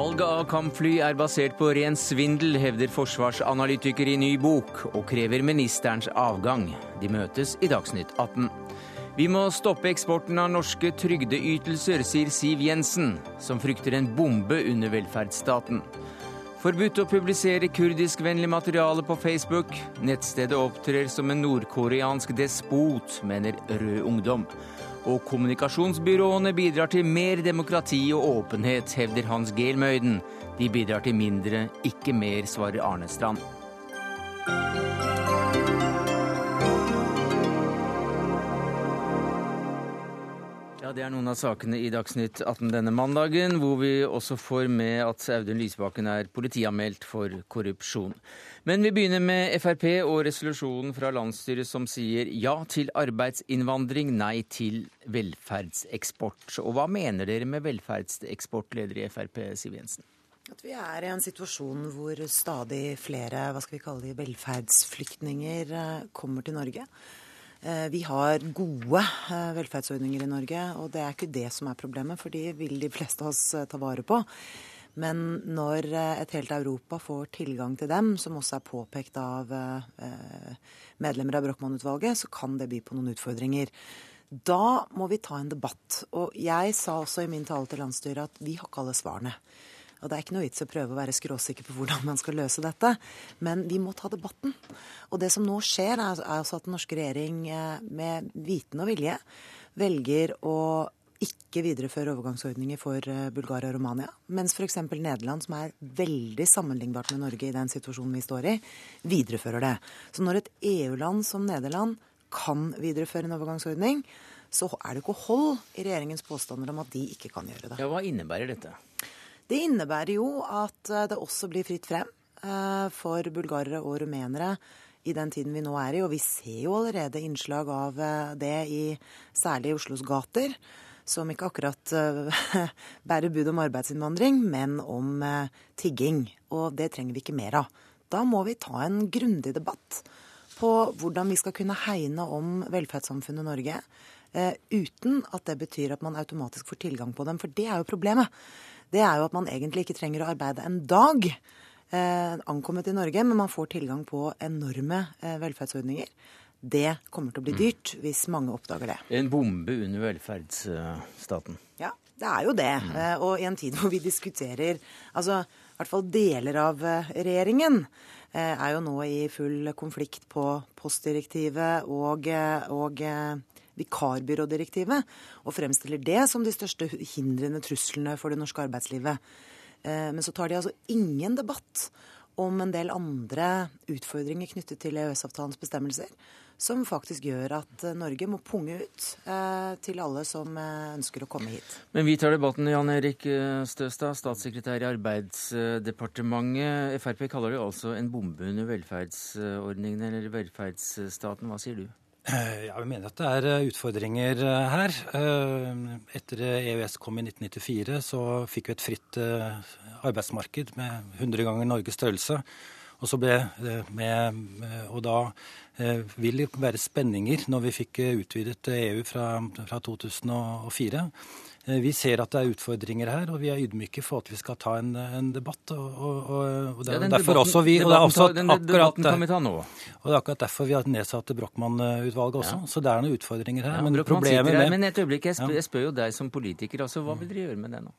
Valget av kampfly er basert på ren svindel, hevder forsvarsanalytiker i ny bok, og krever ministerens avgang. De møtes i Dagsnytt 18. Vi må stoppe eksporten av norske trygdeytelser, sier Siv Jensen, som frykter en bombe under velferdsstaten. Forbudt å publisere kurdiskvennlig materiale på Facebook. Nettstedet opptrer som en nordkoreansk despot, mener Rød Ungdom. Og kommunikasjonsbyråene bidrar til mer demokrati og åpenhet, hevder Hans Gehlmøyden. De bidrar til mindre, ikke mer, svarer Arne Ja, Det er noen av sakene i Dagsnytt 18 denne mandagen, hvor vi også får med at Audun Lysbakken er politianmeldt for korrupsjon. Men vi begynner med Frp og resolusjonen fra landsstyret som sier ja til arbeidsinnvandring, nei til velferdseksport. Og hva mener dere med velferdseksport, leder i Frp, Siv Jensen? At vi er i en situasjon hvor stadig flere hva skal vi kalle de, velferdsflyktninger eh, kommer til Norge. Eh, vi har gode eh, velferdsordninger i Norge, og det er ikke det som er problemet, for de vil de fleste av oss ta vare på. Men når et helt Europa får tilgang til dem, som også er påpekt av medlemmer av Brochmann-utvalget, så kan det by på noen utfordringer. Da må vi ta en debatt. Og jeg sa også i min tale til landsstyret at vi har ikke alle svarene. Og det er ikke noe vits å prøve å være skråsikker på hvordan man skal løse dette. Men vi må ta debatten. Og det som nå skjer, er altså at den norske regjering med viten og vilje velger å ikke videreføre overgangsordninger for Bulgaria og Romania. Mens f.eks. Nederland, som er veldig sammenlignbart med Norge i den situasjonen vi står i, viderefører det. Så når et EU-land som Nederland kan videreføre en overgangsordning, så er det ikke hold i regjeringens påstander om at de ikke kan gjøre det. Ja, Hva innebærer dette? Det innebærer jo at det også blir fritt frem for bulgarere og rumenere i den tiden vi nå er i. Og vi ser jo allerede innslag av det i særlig Oslos gater. Som ikke akkurat bærer bud om arbeidsinnvandring, men om tigging. Og det trenger vi ikke mer av. Da må vi ta en grundig debatt på hvordan vi skal kunne hegne om velferdssamfunnet Norge. Uten at det betyr at man automatisk får tilgang på dem. For det er jo problemet det er jo at man egentlig ikke trenger å arbeide en dag eh, ankommet i Norge, men man får tilgang på enorme eh, velferdsordninger. Det kommer til å bli mm. dyrt hvis mange oppdager det. En bombe under velferdsstaten. Ja, det er jo det. Mm. Eh, og i en tid hvor vi diskuterer altså i hvert fall deler av eh, regjeringen eh, er jo nå i full konflikt på postdirektivet og, og vikarbyrådirektivet, og fremstiller det som de største hindrende truslene for det norske arbeidslivet. Eh, men så tar de altså ingen debatt om en del andre utfordringer knyttet til EØS-avtalens bestemmelser, som faktisk gjør at Norge må punge ut eh, til alle som eh, ønsker å komme hit. Men vi tar debatten, Jan Erik Støstad, statssekretær i Arbeidsdepartementet. Frp kaller det altså en bombe under velferdsordningene eller velferdsstaten. Hva sier du? Eh, ja, Vi mener at det er eh, utfordringer eh, her. Etter EØS kom i 1994, så fikk vi et fritt arbeidsmarked med 100 ganger Norges størrelse. Og, med, og da vil det være spenninger når vi fikk utvidet EU fra, fra 2004. Eh, vi ser at det er utfordringer her, og vi er ydmyke for at vi skal ta en, en debatt. Og, og, og det er ja, derfor også vi, og det er også debatten kan vi ta nå. Og det er akkurat derfor vi har nedsatt Brochmann-utvalget også. Ja. Så det er noen utfordringer her. Ja, men, problemet med... men et øyeblikk, jeg spør, jeg spør, jo deg som politiker. altså Hva vil dere gjøre med det nå?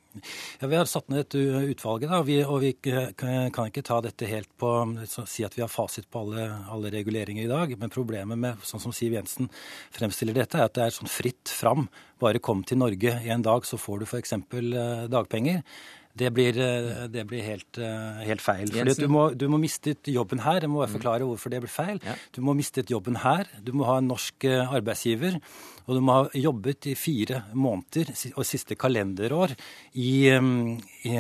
Ja, Vi har satt ned et utvalget, da, vi, og vi kan ikke ta dette helt på si at vi har fasit på alle, alle reguleringer i dag. Men problemet med, sånn som Siv Jensen fremstiller dette, er at det er sånn fritt fram bare kom til Norge en dag, så får du f.eks. Eh, dagpenger. Det blir, eh, det blir helt, eh, helt, feil. Fordi du må, du må miste jobben her. Jeg må bare mm. forklare hvorfor det blir feil. Du må miste jobben her. Du må ha en norsk arbeidsgiver. Og du må ha jobbet i fire måneder og siste kalenderår i, i,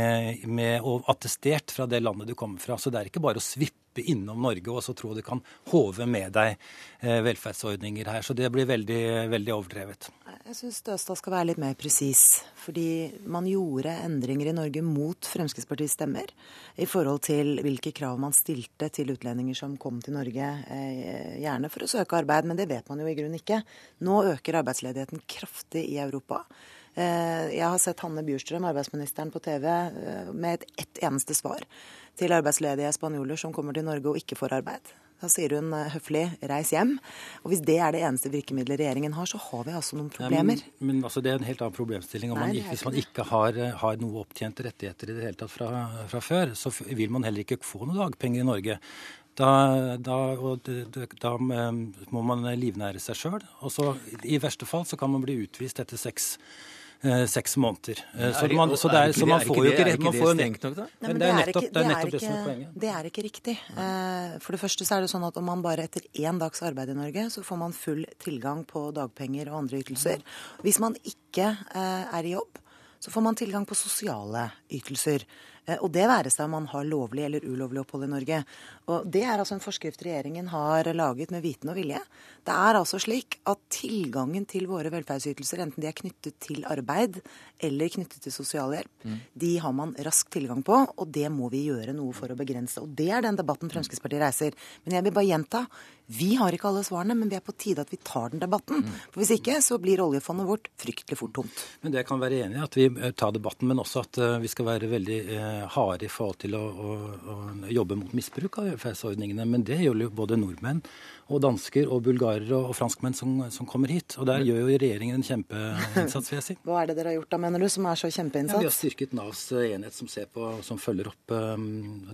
med, og attestert fra det landet du kommer fra. Så det er ikke bare å svippe innom Norge og så tro du kan håve med deg velferdsordninger her. Så det blir veldig, veldig overdrevet. Jeg syns Støstad skal være litt mer presis. Fordi man gjorde endringer i Norge mot Fremskrittspartiets stemmer i forhold til hvilke krav man stilte til utlendinger som kom til Norge, eh, gjerne for å søke arbeid. Men det vet man jo i grunnen ikke. Nå øker arbeidsledigheten kraftig i Europa. Jeg har sett Hanne Bjurstrøm, arbeidsministeren, på TV med et ett eneste svar til arbeidsledige spanjoler som kommer til Norge og ikke får arbeid. Da sier hun eh, høflig 'reis hjem'. Og Hvis det er det eneste virkemidlet regjeringen har, så har vi altså noen problemer. Ja, men, men altså, det er en helt annen problemstilling. Man, hvis man ikke har, eh, har noe opptjente rettigheter i det hele tatt fra, fra, før, så vil man heller ikke få noen dagpenger i Norge. Da, da, da, da eh, må man livnære seg sjøl. Og så i verste fall så kan man bli utvist etter seks eh, seks måneder. Eh, så, man, så, det er, så man får jo ikke man får strengt nok, da? Men det er nettopp det, er nettopp det som er poenget. Det er ikke riktig. Eh, for det første så er det sånn at om man bare etter én dags arbeid i Norge, så får man full tilgang på dagpenger og andre ytelser. Hvis man ikke eh, er i jobb, så får man tilgang på sosiale ytelser. Og det være seg om man har lovlig eller ulovlig opphold i Norge. Og Det er altså en forskrift regjeringen har laget med viten og vilje. Det er altså slik at tilgangen til våre velferdsytelser, enten de er knyttet til arbeid eller knyttet til sosialhjelp, mm. de har man rask tilgang på, og det må vi gjøre noe for å begrense. Og Det er den debatten Fremskrittspartiet reiser. Men jeg vil bare gjenta, vi har ikke alle svarene, men det er på tide at vi tar den debatten. Mm. For Hvis ikke så blir oljefondet vårt fryktelig fort tomt. Men det kan være enig i at vi eh, tar debatten, men også at eh, vi skal være veldig eh, harde i forhold til å, å, å jobbe mot misbruk av velferdsordningene. Men det gjelder jo både nordmenn og dansker og bulgarere og franskmenn som, som, kommer hit. Og der gjør jo regjeringen en kjempeinnsats, vil jeg si. Hva er det dere har gjort da, mener du, som er så kjempeinnsats? Ja, vi har styrket Navs eh, enhet som ser på, som følger opp um,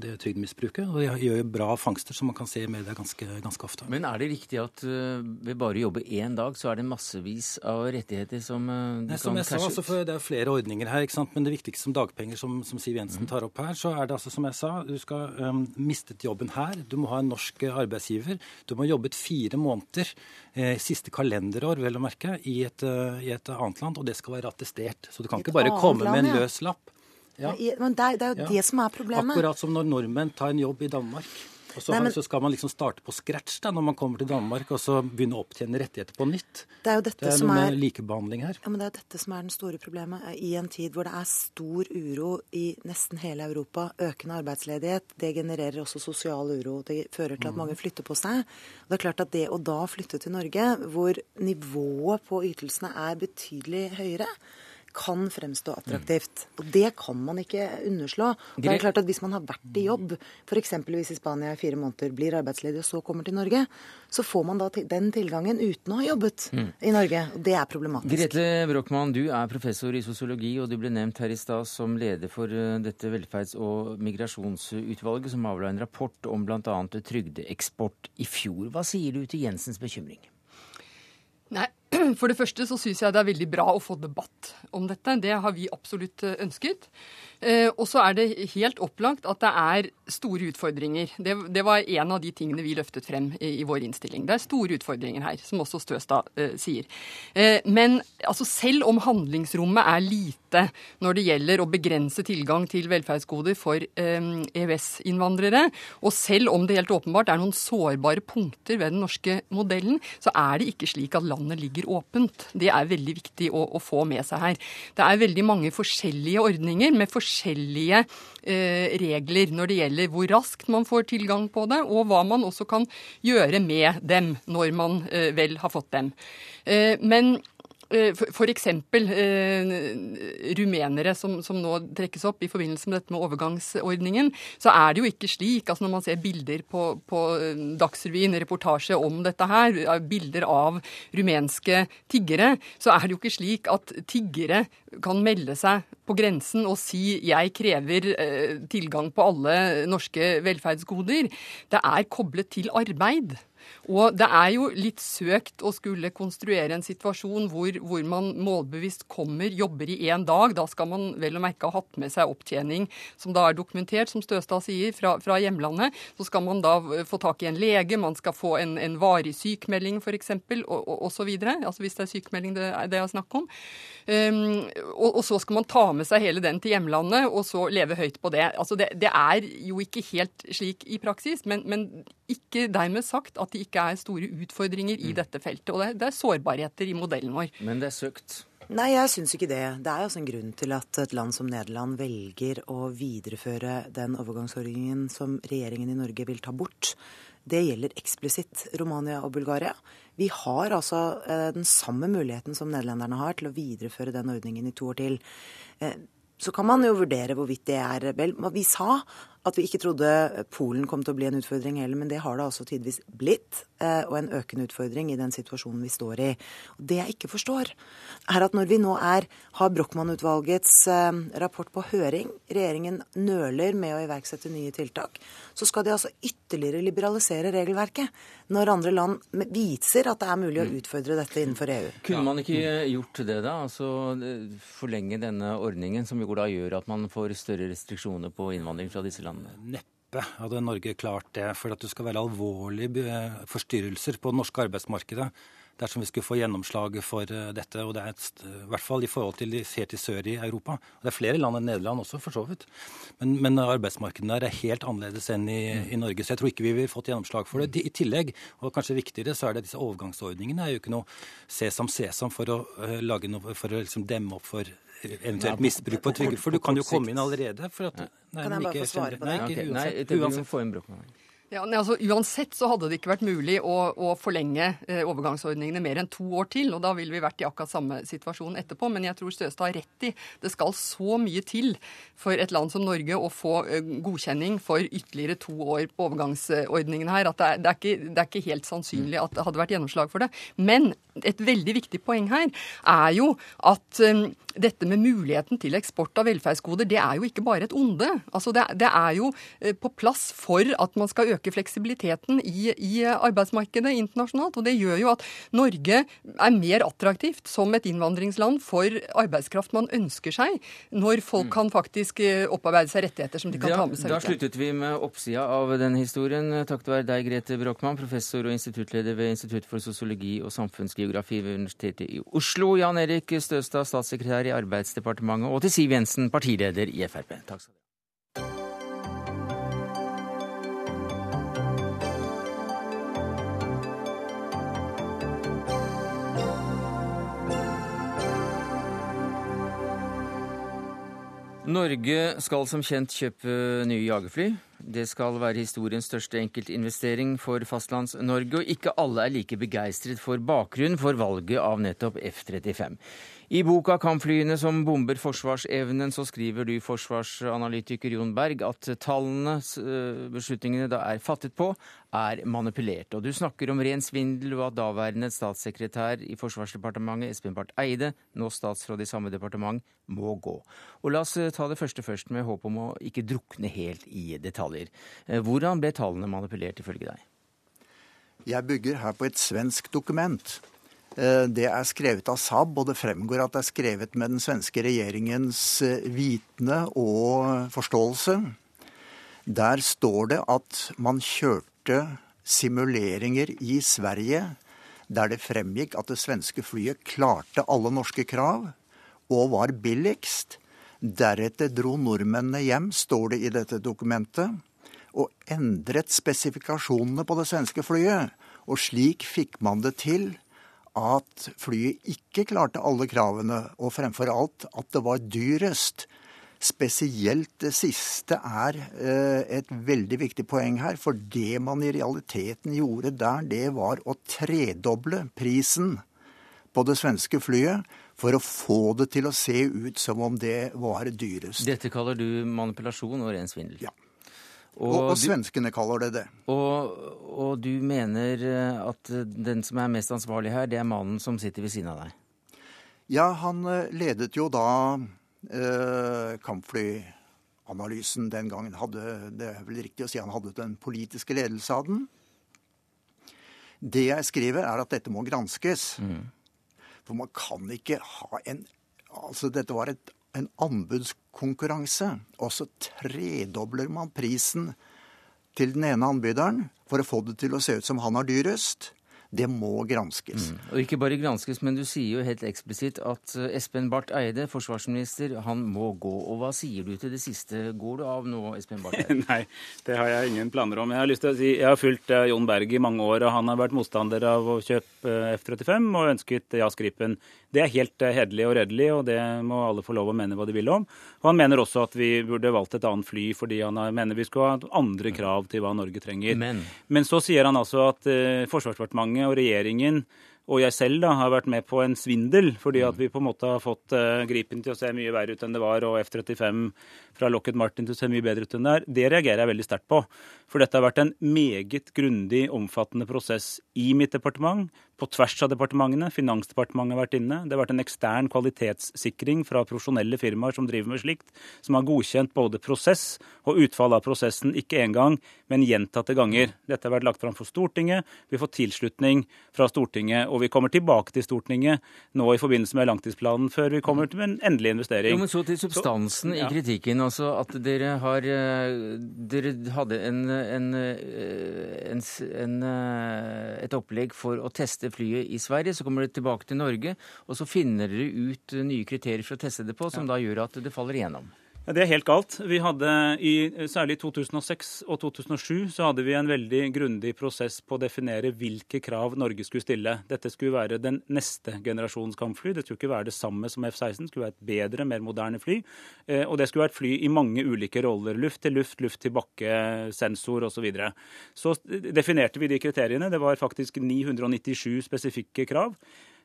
det trygdemisbruket. Og de gjør jo bra fangster som man kan se i media ganske, ganske ofte. Men er det riktig at uh, ved bare å jobbe én dag, så er det massevis av rettigheter som uh, du Nei, som jeg sa, altså, for Det er flere ordninger her, ikke sant? men det viktigste som dagpenger, som, som Siv Jensen mm. tar opp her, så er det altså som jeg sa, du skal um, mistet jobben her, du må ha en norsk arbeidsgiver, du må jobbe jobbet fire måneder eh, siste kalenderår vel å merke, i et, uh, i et, annet land, og det skal være attestert. Så du kan ikke bare komme land, med en løs lapp. Ja. Men det er, det er jo ja. det som er problemet. Akkurat som når nordmenn tar en jobb i Danmark. Og så, Nei, men, så, skal man liksom starte på scratch da, når man kommer til Danmark, og så begynne å opptjene rettigheter på nytt. Det er jo dette det er som er, likebehandling her. Ja, men Det er dette som er den store problemet. I en tid hvor det er stor uro i nesten hele Europa, økende arbeidsledighet, det genererer også sosial uro. Det fører til at mm. mange flytter på seg. Det er klart at det å da flytte til Norge, hvor nivået på ytelsene er betydelig høyere, kan fremstå attraktivt. Og det kan man ikke underslå. Det er klart at Hvis man har vært i jobb, f.eks. hvis i Spania i fire måneder, blir arbeidsledig og så kommer til Norge, så får man da den tilgangen uten å ha jobbet mm. i Norge. Og det er problematisk. Grete Brochmann, du er professor i sosiologi, og du ble nevnt her i stad som leder for eh, dette velferds- og migrasjonsutvalget, som avla en rapport om bl.a. trygdeeksport i fjor. Hva sier du til Jensens bekymring? Nei, For det første så syns jeg det er veldig bra å få debatt om dette. Det har vi absolutt eh, ønsket. Eh, og så er det helt opplagt at det er store utfordringer. Det, det, var en av de tingene vi løftet frem i, i, vår innstilling. Det er store utfordringer her, som også Støstad eh, sier. Eh, men altså, selv om handlingsrommet er lite når det gjelder å begrense tilgang til velferdsgoder for eh, EØS-innvandrere, og selv om det helt åpenbart er noen sårbare punkter ved den norske modellen, så er det ikke slik at landet ligger åpent. Det er veldig viktig å, å få med seg her. Det er veldig mange forskjellige ordninger med forskjellige forskjellige eh, regler når det gjelder hvor raskt man får tilgang på det, og hva man også kan gjøre med dem når man eh, vel har fått dem. Eh, men F.eks. eksempel rumenere som, som, nå trekkes opp i forbindelse med dette med overgangsordningen. Så er det jo ikke slik altså når man ser bilder på, på Dagsrevyen, reportasje om dette her, bilder av rumenske tiggere, så er det jo ikke slik at tiggere kan melde seg på grensen og si 'jeg krever eh, tilgang på alle norske velferdsgoder'. Det er koblet til arbeid. Og det er jo litt søkt å skulle konstruere en situasjon hvor, hvor man målbevisst kommer, jobber i én dag. Da skal man vel å merke ha hatt med seg opptjening som da er dokumentert, som Støstad sier, fra, fra hjemlandet. Så skal man da få tak i en lege, man skal få en, en varig sykmelding f.eks., og så videre. Altså hvis det er sykmelding det, det er snakk om. Um, og, og, så skal man ta med seg hele den til hjemlandet, og så leve høyt på det. Altså det, det er jo ikke helt slik i praksis, men, men ikke dermed sagt at det ikke er store utfordringer i mm. dette feltet. Og det er, det er sårbarheter i modellen vår. Men det er søkt? Nei, jeg syns ikke det. Det er også en grunn til at et land som Nederland velger å videreføre den overgangsordningen som regjeringen i Norge vil ta bort. det gjelder eksplisitt Romania og Bulgaria. Vi har altså eh, den samme muligheten som nederlenderne har til å videreføre den ordningen i to år til. Eh, så kan man jo vurdere hvorvidt det er vel. Vi sa at vi ikke trodde Polen kom til å bli en utfordring heller, men det har det altså tidvis blitt. Eh, og en økende utfordring i den situasjonen vi står i. Og det jeg ikke forstår, er at når vi nå er, har Brochmann-utvalgets eh, rapport på høring, regjeringen nøler med å iverksette nye tiltak, så skal de altså ytterligere liberalisere regelverket. Når andre land viser at det er mulig å utfordre dette innenfor EU. Kunne man ikke gjort det, da? Altså forlenge denne ordningen, som jo da gjør at man får større restriksjoner på innvandring fra disse landene? Neppe hadde Norge klart det. For at det skal være alvorlige forstyrrelser på det norske arbeidsmarkedet dersom vi skulle få gjennomslag for eh, dette. Og det er et, i hvert fall i forhold til ser til sør i Europa. Og det er flere land enn Nederland også, for så vidt. Men, men arbeidsmarkedene der er helt annerledes enn i, mm. i, Norge. Så jeg tror ikke vi ville fått gjennomslag for det. I tillegg, og kanskje viktigere, så er det disse overgangsordningene Det er jo ikke noe sesam sesam for å, uh, lage noe, for å liksom demme opp for eventuelt misbruk på trygd. For du kan jo komme inn allerede. For at, nei, kan jeg bare få svare på det? Nei, ikke, uansett, nei, uansett. Få nei, altså, uansett så hadde det ikke vært mulig å, å forlenge eh, overgangsordningene mer enn to år til. og Da ville vi vært i akkurat samme situasjon etterpå. Men jeg tror Støstad har rett i det skal så mye til for et land som Norge å få eh, godkjenning for ytterligere to år på overgangsordningene her. at det er, det, er ikke, det er, ikke, helt sannsynlig at det hadde vært gjennomslag for det. Men et veldig viktig poeng her er jo at eh, dette med muligheten til eksport av velferdsgoder, det er jo ikke bare et onde. Altså det, det er jo på plass for at man skal øke øke fleksibiliteten i, i, arbeidsmarkedet internasjonalt. Og det gjør jo at Norge er mer attraktivt som et innvandringsland for arbeidskraft man ønsker seg, når folk mm. kan faktisk eh, opparbeide seg rettigheter som de kan da, ta med seg Da sluttet vi med oppsida av den historien. Takk være deg, Grete Brochmann, professor og instituttleder ved Institutt for sosiologi og samfunnsgeografi ved Universitetet i Oslo. Jan Erik Støstad, statssekretær i Arbeidsdepartementet, og til Siv Jensen, partileder i Frp. Takk skal du ha. Norge skal som kjent kjøpe nye jagerfly. Det skal være historiens største enkeltinvestering for Fastlands-Norge, og ikke alle er like begeistret for bakgrunnen for valget av nettopp F-35. I boka 'Kampflyene som bomber forsvarsevnen' så skriver du, forsvarsanalytiker Jon Berg, at tallene eh, beslutningene da er fattet på, er manipulert. Og du snakker om ren svindel, og at daværende statssekretær i Forsvarsdepartementet, Espen Barth Eide, nå statsråd i samme departement, må gå. Og la oss eh, ta det første først, med håp om å ikke drukne helt i detaljer. Eh, hvordan ble tallene manipulert, ifølge deg? Jeg bygger her på et svensk dokument det er skrevet av Saab, og det fremgår at det er skrevet med den svenske regjeringens eh, vitende og forståelse. Der står det at man kjørte simuleringer i Sverige der det fremgikk at det svenske flyet klarte alle norske krav og var billigst. Deretter dro nordmennene hjem, står det i dette dokumentet, og endret spesifikasjonene på det svenske flyet. Og slik fikk man det til at flyet ikke klarte alle kravene, og fremfor alt at det var dyrest. Spesielt det siste er eh, et veldig viktig poeng her. For det man i realiteten gjorde der, det var å tredoble prisen på det svenske flyet for å få det til å se ut som om det var dyrest. Dette kaller du manipulasjon og ren svindel? Ja. Og, og, og svenskene kaller det det. Og, og, du mener eh, at den som er mest ansvarlig her, det er mannen som sitter ved siden av deg? Ja, han eh, ledet jo da eh, kampflyanalysen den gangen. Hadde, det er vel riktig å si han hadde den politiske ledelse av den. Det jeg skriver, er at dette må granskes. Mm. For man kan ikke ha en Altså, dette var et en anbudskonkurranse, og så tredobler man prisen til den ene anbyderen for å få det til å se ut som han har dyrest. Det må granskes. Mm. Og ikke bare granskes, men du sier jo helt eksplisitt at eh, Espen Barth Eide, forsvarsminister, han må gå. Og hva sier du til det siste? Går du av nå, Espen Barth Eide? Nei, det har jeg ingen planer om. Jeg har lyst til å si, jeg har fulgt eh, Jon Berg i mange år, og han har vært motstander av å kjøpe eh, F-35 og ønsket JAS Gripen. Det er helt hederlig og redelig, og det må alle få lov å mene hva de vil om. Og Han mener også at vi burde valgt et annet fly fordi han mener vi skulle ha andre krav til hva Norge trenger. Men, Men så sier han altså at uh, Forsvarsdepartementet og regjeringen og jeg selv da, har vært med på en svindel, fordi at vi på en måte har fått uh, Gripen til å se mye verre ut enn det var, og F-35 fra Lockheed Martin til å se mye bedre ut enn det er. Det reagerer jeg veldig sterkt på. For dette har vært en meget grundig, omfattende prosess i mitt departement, på tvers av departementene. Finansdepartementet har vært inne. Det har vært en ekstern kvalitetssikring fra profesjonelle firmaer som driver med slikt, som har godkjent både prosess og utfall av prosessen, ikke én gang, men gjentatte ganger. Dette har vært lagt fram for Stortinget. Vi får tilslutning fra Stortinget. Og vi kommer tilbake til Stortinget nå i forbindelse med langtidsplanen før vi kommer til en endelig investering. Jo, men Så til substansen så, ja. i kritikken. altså At dere har Dere hadde en, en, en, en, et opplegg for å teste flyet i Sverige. Så kommer det tilbake til Norge, og så finner dere ut nye kriterier for å teste det på, som ja. da gjør at det faller igjennom. Det er helt galt. Vi hadde i, Særlig i 2006 og 2007 så hadde vi en veldig grundig prosess på å definere hvilke krav Norge skulle stille. Dette skulle være den neste generasjons kampfly. Det skulle ikke være det samme som F-16. Det skulle være et bedre, mer moderne fly. Eh, og det skulle være et fly i mange ulike roller. Luft til luft, luft til bakke, sensor osv. Så, videre. så definerte vi de kriteriene. Det var faktisk 997 spesifikke krav.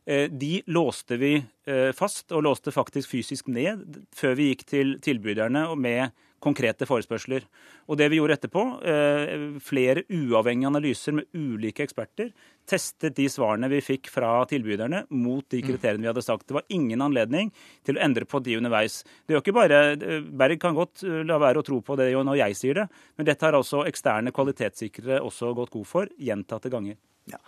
Eh, de låste vi eh, fast, og låste faktisk fysisk ned før vi gikk til tilbyderne med konkrete forespørsler. Og det vi gjorde etterpå, eh, flere uavhengige analyser med ulike eksperter, testet de svarene vi fikk fra tilbyderne mot de mm. kriteriene vi hadde sagt. Det var ingen anledning til å endre på de underveis. Det gjør ikke bare, Berg kan godt la være å tro på det når jeg sier det, men dette har altså eksterne kvalitetssikrere også gått god for gjentatte ganger. Ja.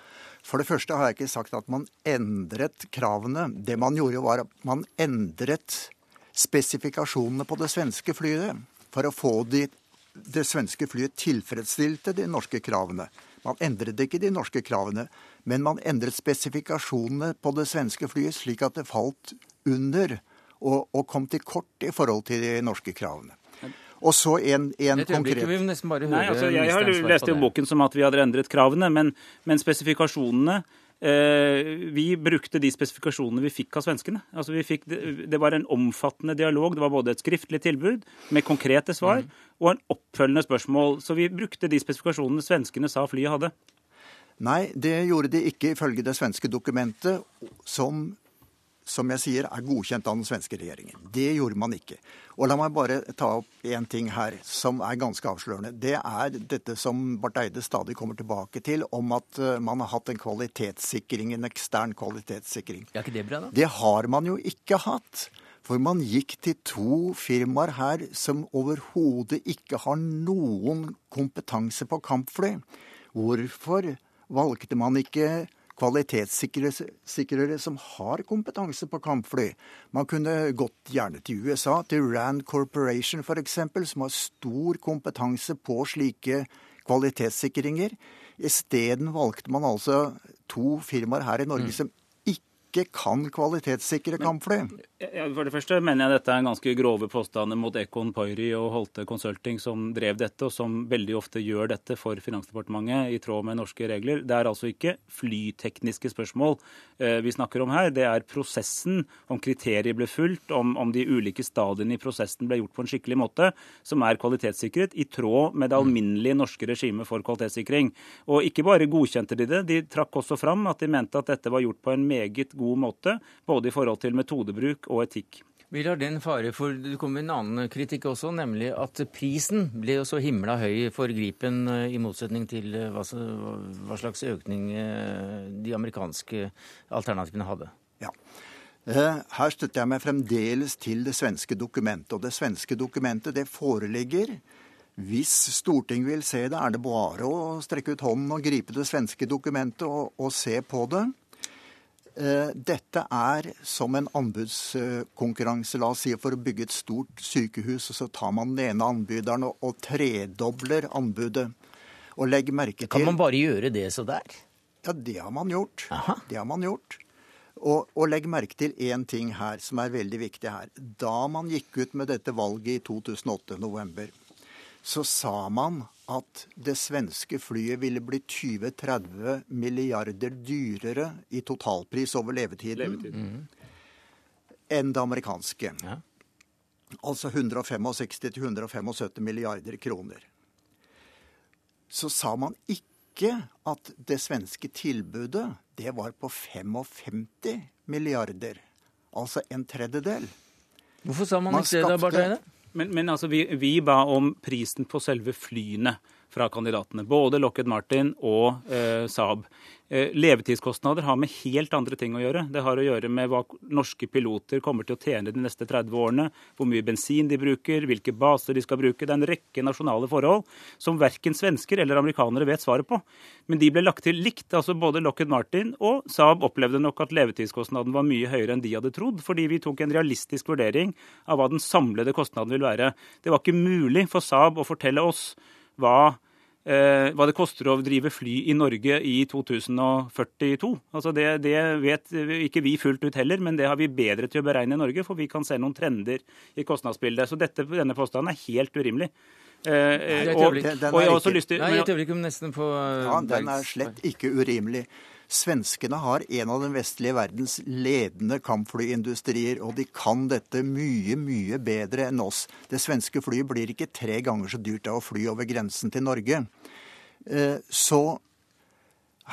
For det første har jeg ikke sagt at man endret kravene. Det man gjorde, var at man endret spesifikasjonene på det svenske flyet for å få de, det svenske flyet tilfredsstilte de norske kravene. Man endret ikke de norske kravene, men man endret spesifikasjonene på det svenske flyet slik at det falt under og, og kom til kort i forhold til de norske kravene. Og så en, en konkret vi nesten bare høre Nei, altså, Jeg har lest jo boken som at vi hadde endret kravene, men, men spesifikasjonene eh, vi brukte de spesifikasjonene vi fikk av svenskene. Altså vi fikk, det, var en omfattende dialog. Det var både et skriftlig tilbud med konkrete svar mm. og en oppfølgende spørsmål. Så vi brukte de spesifikasjonene svenskene sa flyet hadde. Nei, det gjorde de ikke ifølge det svenske dokumentet, som som jeg sier, er godkjent av den svenske regjeringen. Det gjorde man ikke. Og la meg bare ta opp én ting her som er ganske avslørende. Det er dette som Barth Eide stadig kommer tilbake til, om at eh, man har hatt en kvalitetssikring, en ekstern kvalitetssikring. Er ikke det bra, da? Det har man jo ikke hatt. For man gikk til to firmaer her som overhodet ikke har noen kompetanse på kampfly. Hvorfor valgte man ikke kvalitetssikrere som har kompetanse på kampfly. Man kunne gått gjerne til USA, til Rand Corporation f.eks., som har stor kompetanse på slike kvalitetssikringer. Isteden valgte man altså to firmaer her i Norge mm. som ikke kan kvalitetssikre kampfly. For det første mener jeg dette er en ganske grove påstander mot Econ Poiri og Holte Consulting, som drev dette, og som veldig ofte gjør dette for Finansdepartementet i tråd med norske regler. Det er altså ikke flytekniske spørsmål eh, vi snakker om her. Det er prosessen, om kriterier ble fulgt, om, om, de ulike stadiene i prosessen ble gjort på en skikkelig måte, som er kvalitetssikret i tråd med det alminnelige norske regimet for kvalitetssikring. Og ikke bare godkjente de det, de trakk også fram at de mente at dette var gjort på en meget god måte, både i forhold til metodebruk og etikk. Vi lar den fare, for Det kommer en annen kritikk også, nemlig at prisen ble jo så himla høy for Gripen, eh, i motsetning til eh, hva, hva slags økning eh, de amerikanske alternativene hadde. Ja. Her støtter jeg meg fremdeles til det svenske dokumentet. Og det svenske dokumentet det foreligger. Hvis Stortinget vil se det, er det bare å strekke ut hånden og gripe det svenske dokumentet og, og se på det. Eh, dette er som en anbudskonkurranse, la oss si, for å bygge et stort sykehus. og Så tar man den ene anbyderen og, og tredobler anbudet. Og legg merke til Kan man bare gjøre det så der? Ja, det har man gjort. Aha. Det har man gjort. Og, og, legg merke til én ting her som er veldig viktig her. Da man gikk ut med dette valget i 2008, november, så sa man at det svenske flyet ville bli 20-30 milliarder dyrere i totalpris over levetiden, levetiden. Mm. enn det amerikanske. Ja. Altså 165-175 milliarder kroner. Så sa man ikke at det svenske tilbudet det var på 55 milliarder. Altså en tredjedel. Hvorfor sa man, man ikke det, Barth Eide? Men, men altså, vi, vi, ba om prisen på selve flyene fra kandidatene. Både Lockheed Martin og eh, Saab. Eh, levetidskostnader har med helt andre ting å gjøre. Det har å gjøre med hva norske piloter kommer til å tjene de neste 30 årene, hvor mye bensin de bruker, hvilke baser de skal bruke. Det er en rekke nasjonale forhold som verken svensker eller amerikanere vet svaret på. Men de ble lagt til likt. altså Både Lockheed Martin og Saab opplevde nok at levetidskostnaden var mye høyere enn de hadde trodd, fordi vi tok en realistisk vurdering av hva den samlede kostnaden vil være. Det var ikke mulig for Saab å fortelle oss hva hva det koster å drive fly i Norge i 2042. Altså det, det, vet ikke vi fullt ut heller, men det har vi bedre til å beregne i Norge, for vi kan se noen trender i kostnadsbildet. Så dette, denne påstanden er helt urimelig. Eh, Nei, og, og jeg har også lyst til Nei, et øyeblikk nesten på Ja, Den er slett ikke urimelig. Svenskene har en av den vestlige verdens ledende kampflyindustrier, og de kan dette mye, mye bedre enn oss. Det svenske flyet blir ikke tre ganger så dyrt av å fly over grensen til Norge. Eh, så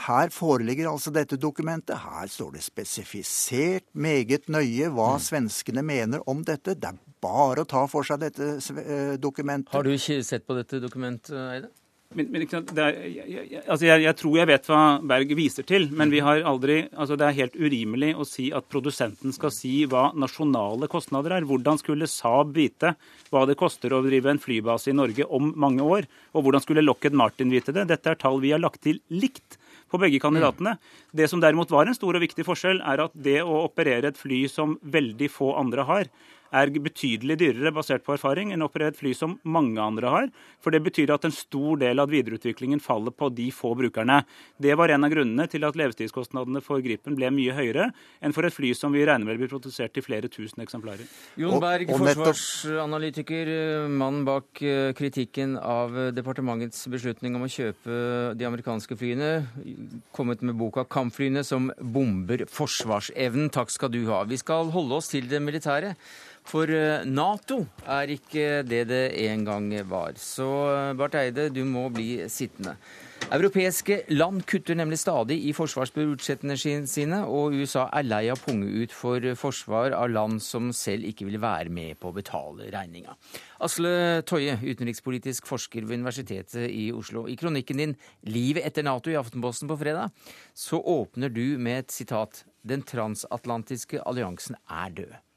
her foreligger altså dette dokumentet. Her står det spesifisert meget nøye hva mm. svenskene mener om dette. Det er bare å ta for seg dette eh, dokumentet. Har du ikke sett på dette dokumentet, Eide? Men, men er, jeg, altså jeg, jeg, tror jeg vet hva Berg viser til, men vi har aldri, altså det er helt urimelig å si at produsenten skal si hva nasjonale kostnader er. Hvordan skulle Saab vite hva det koster å drive en flybase i Norge om mange år? Og hvordan skulle Lockheed Martin vite det? Dette er tall vi har lagt til likt på begge kandidatene. Det som derimot var en stor og viktig forskjell, er at det å operere et fly som veldig få andre har, er betydelig dyrere basert på erfaring enn å operere et fly som mange andre har. For det betyr at en stor del av videreutviklingen faller på de få brukerne. Det var en av grunnene til at levetidskostnadene for Gripen ble mye høyere enn for et fly som vi regner med blir produsert til flere tusen eksemplarer. Jon Berg, forsvarsanalytiker, mannen bak eh, kritikken av departementets beslutning om å kjøpe de amerikanske flyene, kommet med boka 'Kampflyene som bomber forsvarsevnen'. Takk skal du ha. Vi skal holde oss til det militære. For eh, Nato er ikke det det en gang var. Så eh, Barth Eide, du må bli sittende. Europeiske land kutter nemlig stadig i forsvarsbudsjettene sine, og USA er lei av punge ut for forsvar av land som selv ikke vil være med på å betale regninga. Asle Toje, utenrikspolitisk forsker ved Universitetet i Oslo. I kronikken din 'Livet etter Nato' i Aftenposten på fredag, så åpner du med et sitat 'Den transatlantiske alliansen er død'.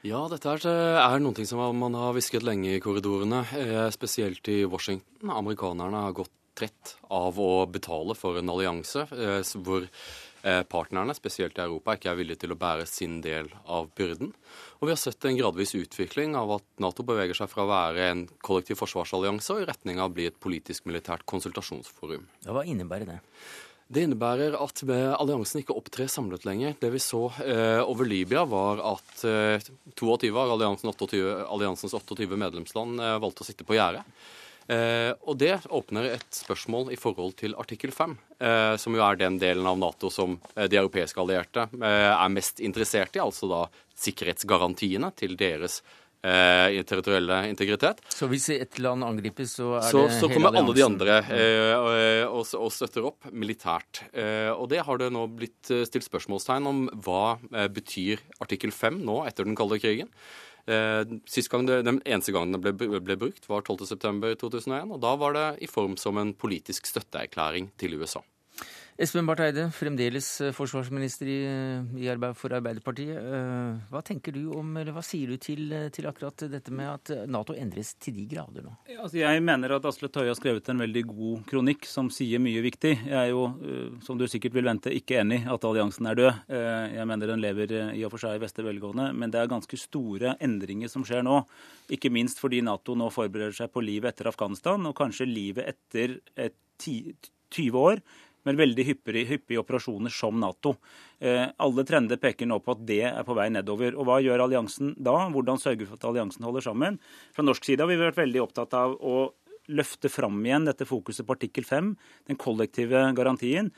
Ja, dette er noen ting som man har hvisket lenge i korridorene, eh, spesielt i Washington. Amerikanerne har gått trett av å betale for en allianse eh, hvor eh, partnerne, spesielt i Europa, ikke er villige til å bære sin del av byrden. Og vi har sett en gradvis utvikling av at Nato beveger seg fra å være en kollektiv forsvarsallianse og i retning av å bli et politisk-militært konsultasjonsforum. Ja, hva innebærer det? Det innebærer at alliansen ikke opptrer samlet lenger. Det vi så eh, over Libya, var at eh, 22 av alliansen 28, alliansens 28 medlemsland eh, valgte å sitte på gjerdet. Eh, og det åpner et spørsmål i forhold til artikkel 5, eh, som jo er den delen av Nato som eh, de europeiske allierte er mest interessert i, altså da sikkerhetsgarantiene til deres eh, territorielle integritet. Så hvis et land angripes, så er så, det Så kommer alle de andre eh, og, og, støtter opp militært. Eh, og det har det nå blitt eh, stilt spørsmålstegn om hva eh, betyr artikkel 5 nå etter den kalde krigen. Eh, sist gang det, Den eneste gangen den ble, ble brukt, var 12.9.2001. Og da var det i form som en politisk støtteerklæring til USA. Espen Barth Eide, fremdeles eh, forsvarsminister i, eh, i arbeid, for Arbeiderpartiet. Eh, hva tenker du om, eller hva sier du til, til, akkurat dette med at Nato endres til de grader nå? Altså, jeg mener at Asle Tøye har skrevet en veldig god kronikk som sier mye viktig. Jeg er jo, som du sikkert vil vente, ikke enig i at alliansen er død. Jeg mener den lever i og for seg i beste velgående, men det er ganske store endringer som skjer nå. Ikke minst fordi Nato nå forbereder seg på livet etter Afghanistan, og kanskje livet etter et 20 år men veldig hyppige, hyppige operasjoner som Nato. Eh, alle trender peker nå på at det er på vei nedover. Og Hva gjør alliansen da? Hvordan sørger vi for at alliansen holder sammen? Fra norsk side har vi vært veldig opptatt av å løfte fram igjen dette fokuset på artikkel 5, den kollektive garantien.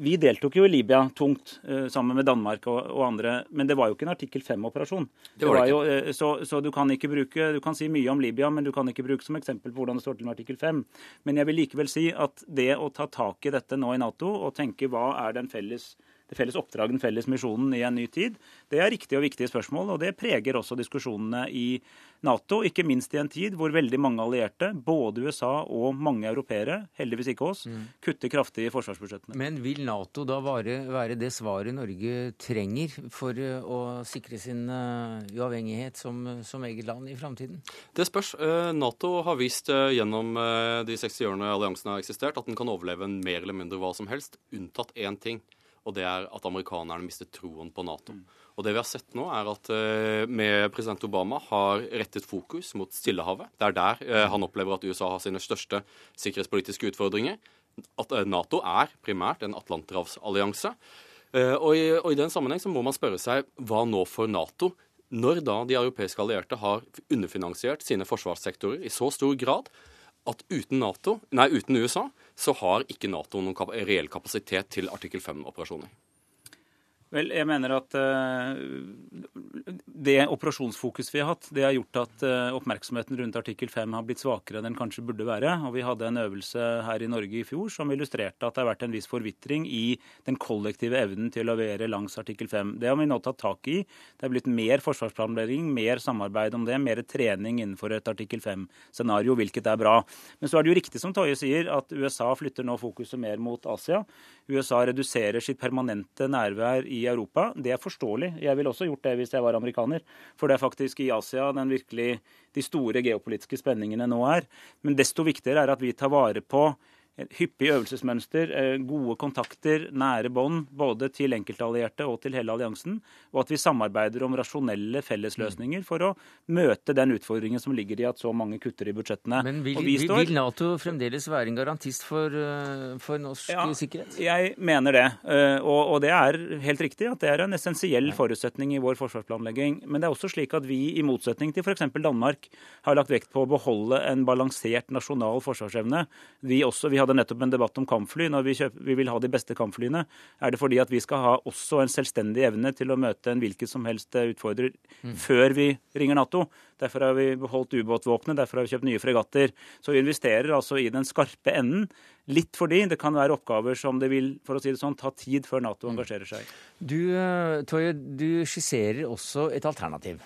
Vi deltok jo i Libya tungt uh, sammen med Danmark og, og, andre, men det var jo ikke en artikkel 5-operasjon. uh, så, så, du kan ikke bruke, du kan si mye om Libya, men du kan ikke bruke som eksempel på hvordan det står til med artikkel 5. Men jeg vil likevel si at det å ta tak i dette nå i Nato og tenke hva er den felles det felles oppdraget, den felles misjonen i en ny tid, det er riktige og viktige spørsmål. Og det preger også diskusjonene i Nato, ikke minst i en tid hvor veldig mange allierte, både USA og mange europeere, heldigvis ikke oss, mm. kutter kraftig i forsvarsbudsjettene. Men vil Nato da være, være det svaret Norge trenger for eh, å sikre sin uh, uavhengighet som, som, eget land i framtiden? Det spørs. Uh, Nato har vist gjennom de 60 årene alliansen har eksistert, at den kan overleve en mer eller mindre hva som helst, unntatt én ting og det er at amerikanerne mister troen på Nato. Mm. Og det vi har sett nå, er at uh, med president Obama har rettet fokus mot Stillehavet. Det er der uh, han opplever at USA har sine største sikkerhetspolitiske utfordringer. At uh, Nato er primært en atlanterhavsallianse. Og i, og, i, den sammenheng så må man spørre seg hva nå for Nato? Når da de europeiske allierte har underfinansiert sine forsvarssektorer i så stor grad at uten, NATO, nei, uten USA så har ikke Nato noen reell kapasitet til artikkel 5-operasjoner. Vel, jeg mener at uh, det operasjonsfokus vi har hatt, det har gjort at uh, oppmerksomheten rundt artikkel 5 har blitt svakere enn den kanskje burde være. Og vi hadde en øvelse her i Norge i fjor som illustrerte at det har vært en viss forvitring i den kollektive evnen til å levere langs artikkel 5. Det har vi nå tatt tak i. Det er blitt mer forsvarsplanlegging, mer samarbeid om det, mer trening innenfor et artikkel 5-scenario, hvilket er bra. Men så er det jo riktig som Toje sier, at USA flytter nå fokuset mer mot Asia. USA reduserer sitt permanente nærvær i Europa. Det er forståelig. Jeg ville også gjort det hvis jeg var amerikaner. For det er faktisk i Asia den virkelig de store geopolitiske spenningene nå er. Men desto viktigere er at vi tar vare på hyppig øvelsesmønster, eh, gode kontakter, nære bånd både til enkeltallierte og til hele alliansen, og at vi samarbeider om rasjonelle fellesløsninger for å møte den utfordringen som ligger i at så mange kutter i budsjettene. Men vil, vi står... vil Nato fremdeles være en garantist for, eh, for norsk ja, sikkerhet? Jeg mener det. Eh, og, og, det er helt riktig at det er en essensiell forutsetning i vår forsvarsplanlegging. Men det er også slik at vi, i motsetning til f.eks. Danmark, har lagt vekt på å beholde en balansert nasjonal forsvarsevne. Vi, også, vi hadde nettopp en debatt om kampfly. Når vi, kjøper, vi, vil ha de beste kampflyene, er det fordi at vi skal ha også en selvstendig evne til å møte en hvilken som helst eh, utfordrer mm. før vi ringer Nato. Derfor har vi beholdt ubåtvåpenet, derfor har vi kjøpt nye fregatter. Så vi investerer altså i den skarpe enden. Litt fordi det kan være oppgaver som det vil for å si det sånn, ta tid før Nato mm. engasjerer seg. Du, eh, Toye, du skisserer også et alternativ.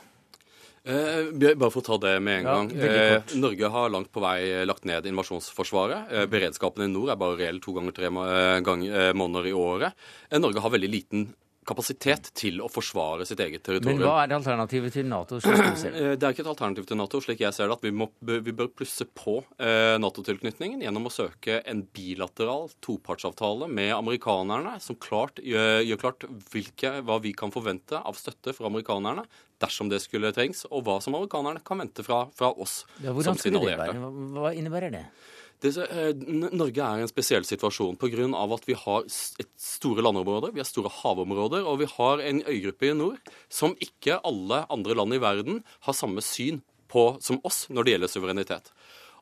Eh, bare for å ta det med en gang. Eh, Norge har langt på vei lagt ned invasjonsforsvaret. Eh, beredskapen i nord er bare reell to ganger tre eh, eh, måneder i året. Eh, Norge har veldig liten kapasitet til å forsvare sitt eget territorium. Men hva er alternativet til Nato? Det er ikke et alternativ til Nato, slik jeg ser det. at Vi, må, vi bør plusse på eh, Nato-tilknytningen gjennom å søke en bilateral topartsavtale med amerikanerne, som klart, gjør, gjør klart hvilke, hva vi kan forvente av støtte fra amerikanerne dersom det skulle trengs, og hva som amerikanerne kan vente fra, fra oss ja, som sine allierte. Hva innebærer det? Det, eh, Norge er i en spesiell situasjon pga. at vi har store landområder, vi har store havområder, og vi har en øygruppe i nord som ikke alle andre land i verden har samme syn på som oss når det gjelder suverenitet.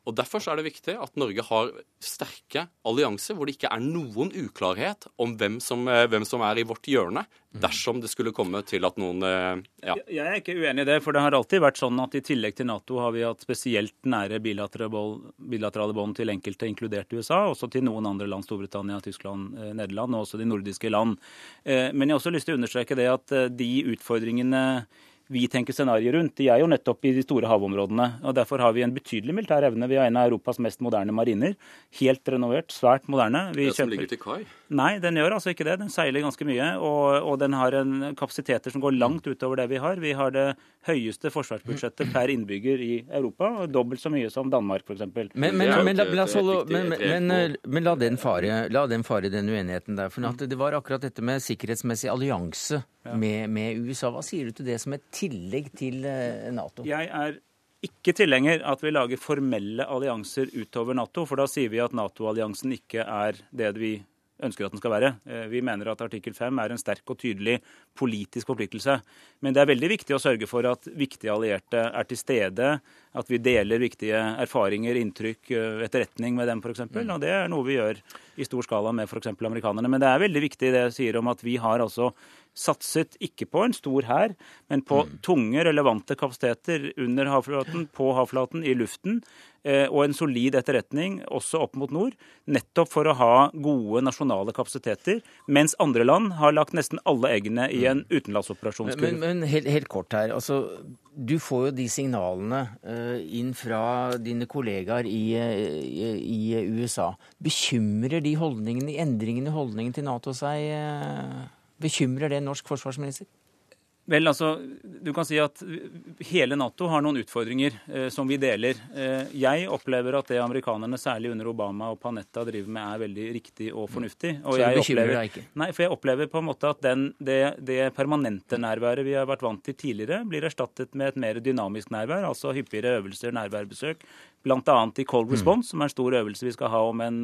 Og Derfor er det viktig at Norge har sterke allianser hvor det ikke er noen uklarhet om hvem som, eh, hvem som er i vårt hjørne, dersom det skulle komme til at noen eh, ja. Jeg er ikke uenig i det, for det har alltid vært sånn at i tillegg til Nato har vi hatt spesielt nære bilaterale bånd til enkelte, inkludert USA, også til noen andre land, Storbritannia, Tyskland, eh, Nederland, og også de nordiske land. Men jeg har også lyst til å understreke det at de utfordringene vi tenker scenarioer rundt, de er jo nettopp i de store havområdene. og Derfor har vi en betydelig militær evne. Vi har en av Europas mest moderne mariner. Helt renovert, svært moderne. Vi det som ligger til kai? Nei, den gjør altså ikke det. Den seiler ganske mye. Og, og den har en kapasiteter som går langt utover det vi har. Vi har det høyeste forsvarsbudsjettet per innbygger i Europa. Dobbelt så mye som Danmark, f.eks. Men, men, men, men, men, la den fare, la den fare den uenigheten der. For det var akkurat dette med sikkerhetsmessig allianse med, med USA. Hva sier du til det som et tillegg til eh, Nato? Jeg er ikke tilhenger at vi lager formelle allianser utover Nato, for da sier vi at Nato-alliansen ikke er det vi ønsker at den skal være. Eh, vi mener at artikkel 5 er en sterk og tydelig politisk forpliktelse. Men det er veldig viktig å sørge for at viktige allierte er til stede, at vi deler viktige erfaringer, inntrykk, eh, etterretning med dem f.eks. Mm. Og det er noe vi gjør i stor skala med f.eks. amerikanerne. Men det er veldig viktig det jeg sier om at vi har altså satset ikke på en stor hær, men på mm. tunge, relevante kapasiteter under havflaten, på havflaten, i luften, eh, og en solid etterretning også opp mot nord, nettopp for å ha gode nasjonale kapasiteter, mens andre land har lagt nesten alle eggene i en mm. utenlandsoperasjonskurv. Men, men, men helt, helt, kort her. altså du får jo de signalene uh, inn fra dine kollegaer i, i, i, USA. Bekymrer de holdningene, endringene i holdningen til Nato seg? Bekymrer det norsk forsvarsminister? Vel, altså, du kan si at Hele Nato har noen utfordringer eh, som vi deler. Eh, jeg opplever at det amerikanerne, særlig under Obama og Panetta, driver med, er veldig riktig og fornuftig. Og Så det bekymrer deg ikke? Nei, for jeg opplever på en måte at den, det, det, permanente nærværet vi har vært vant til tidligere, blir erstattet med et mer dynamisk nærvær, altså hyppigere øvelser, nærværbesøk, bl.a. i Cold mm. Response, mm. som er en stor øvelse vi skal ha om en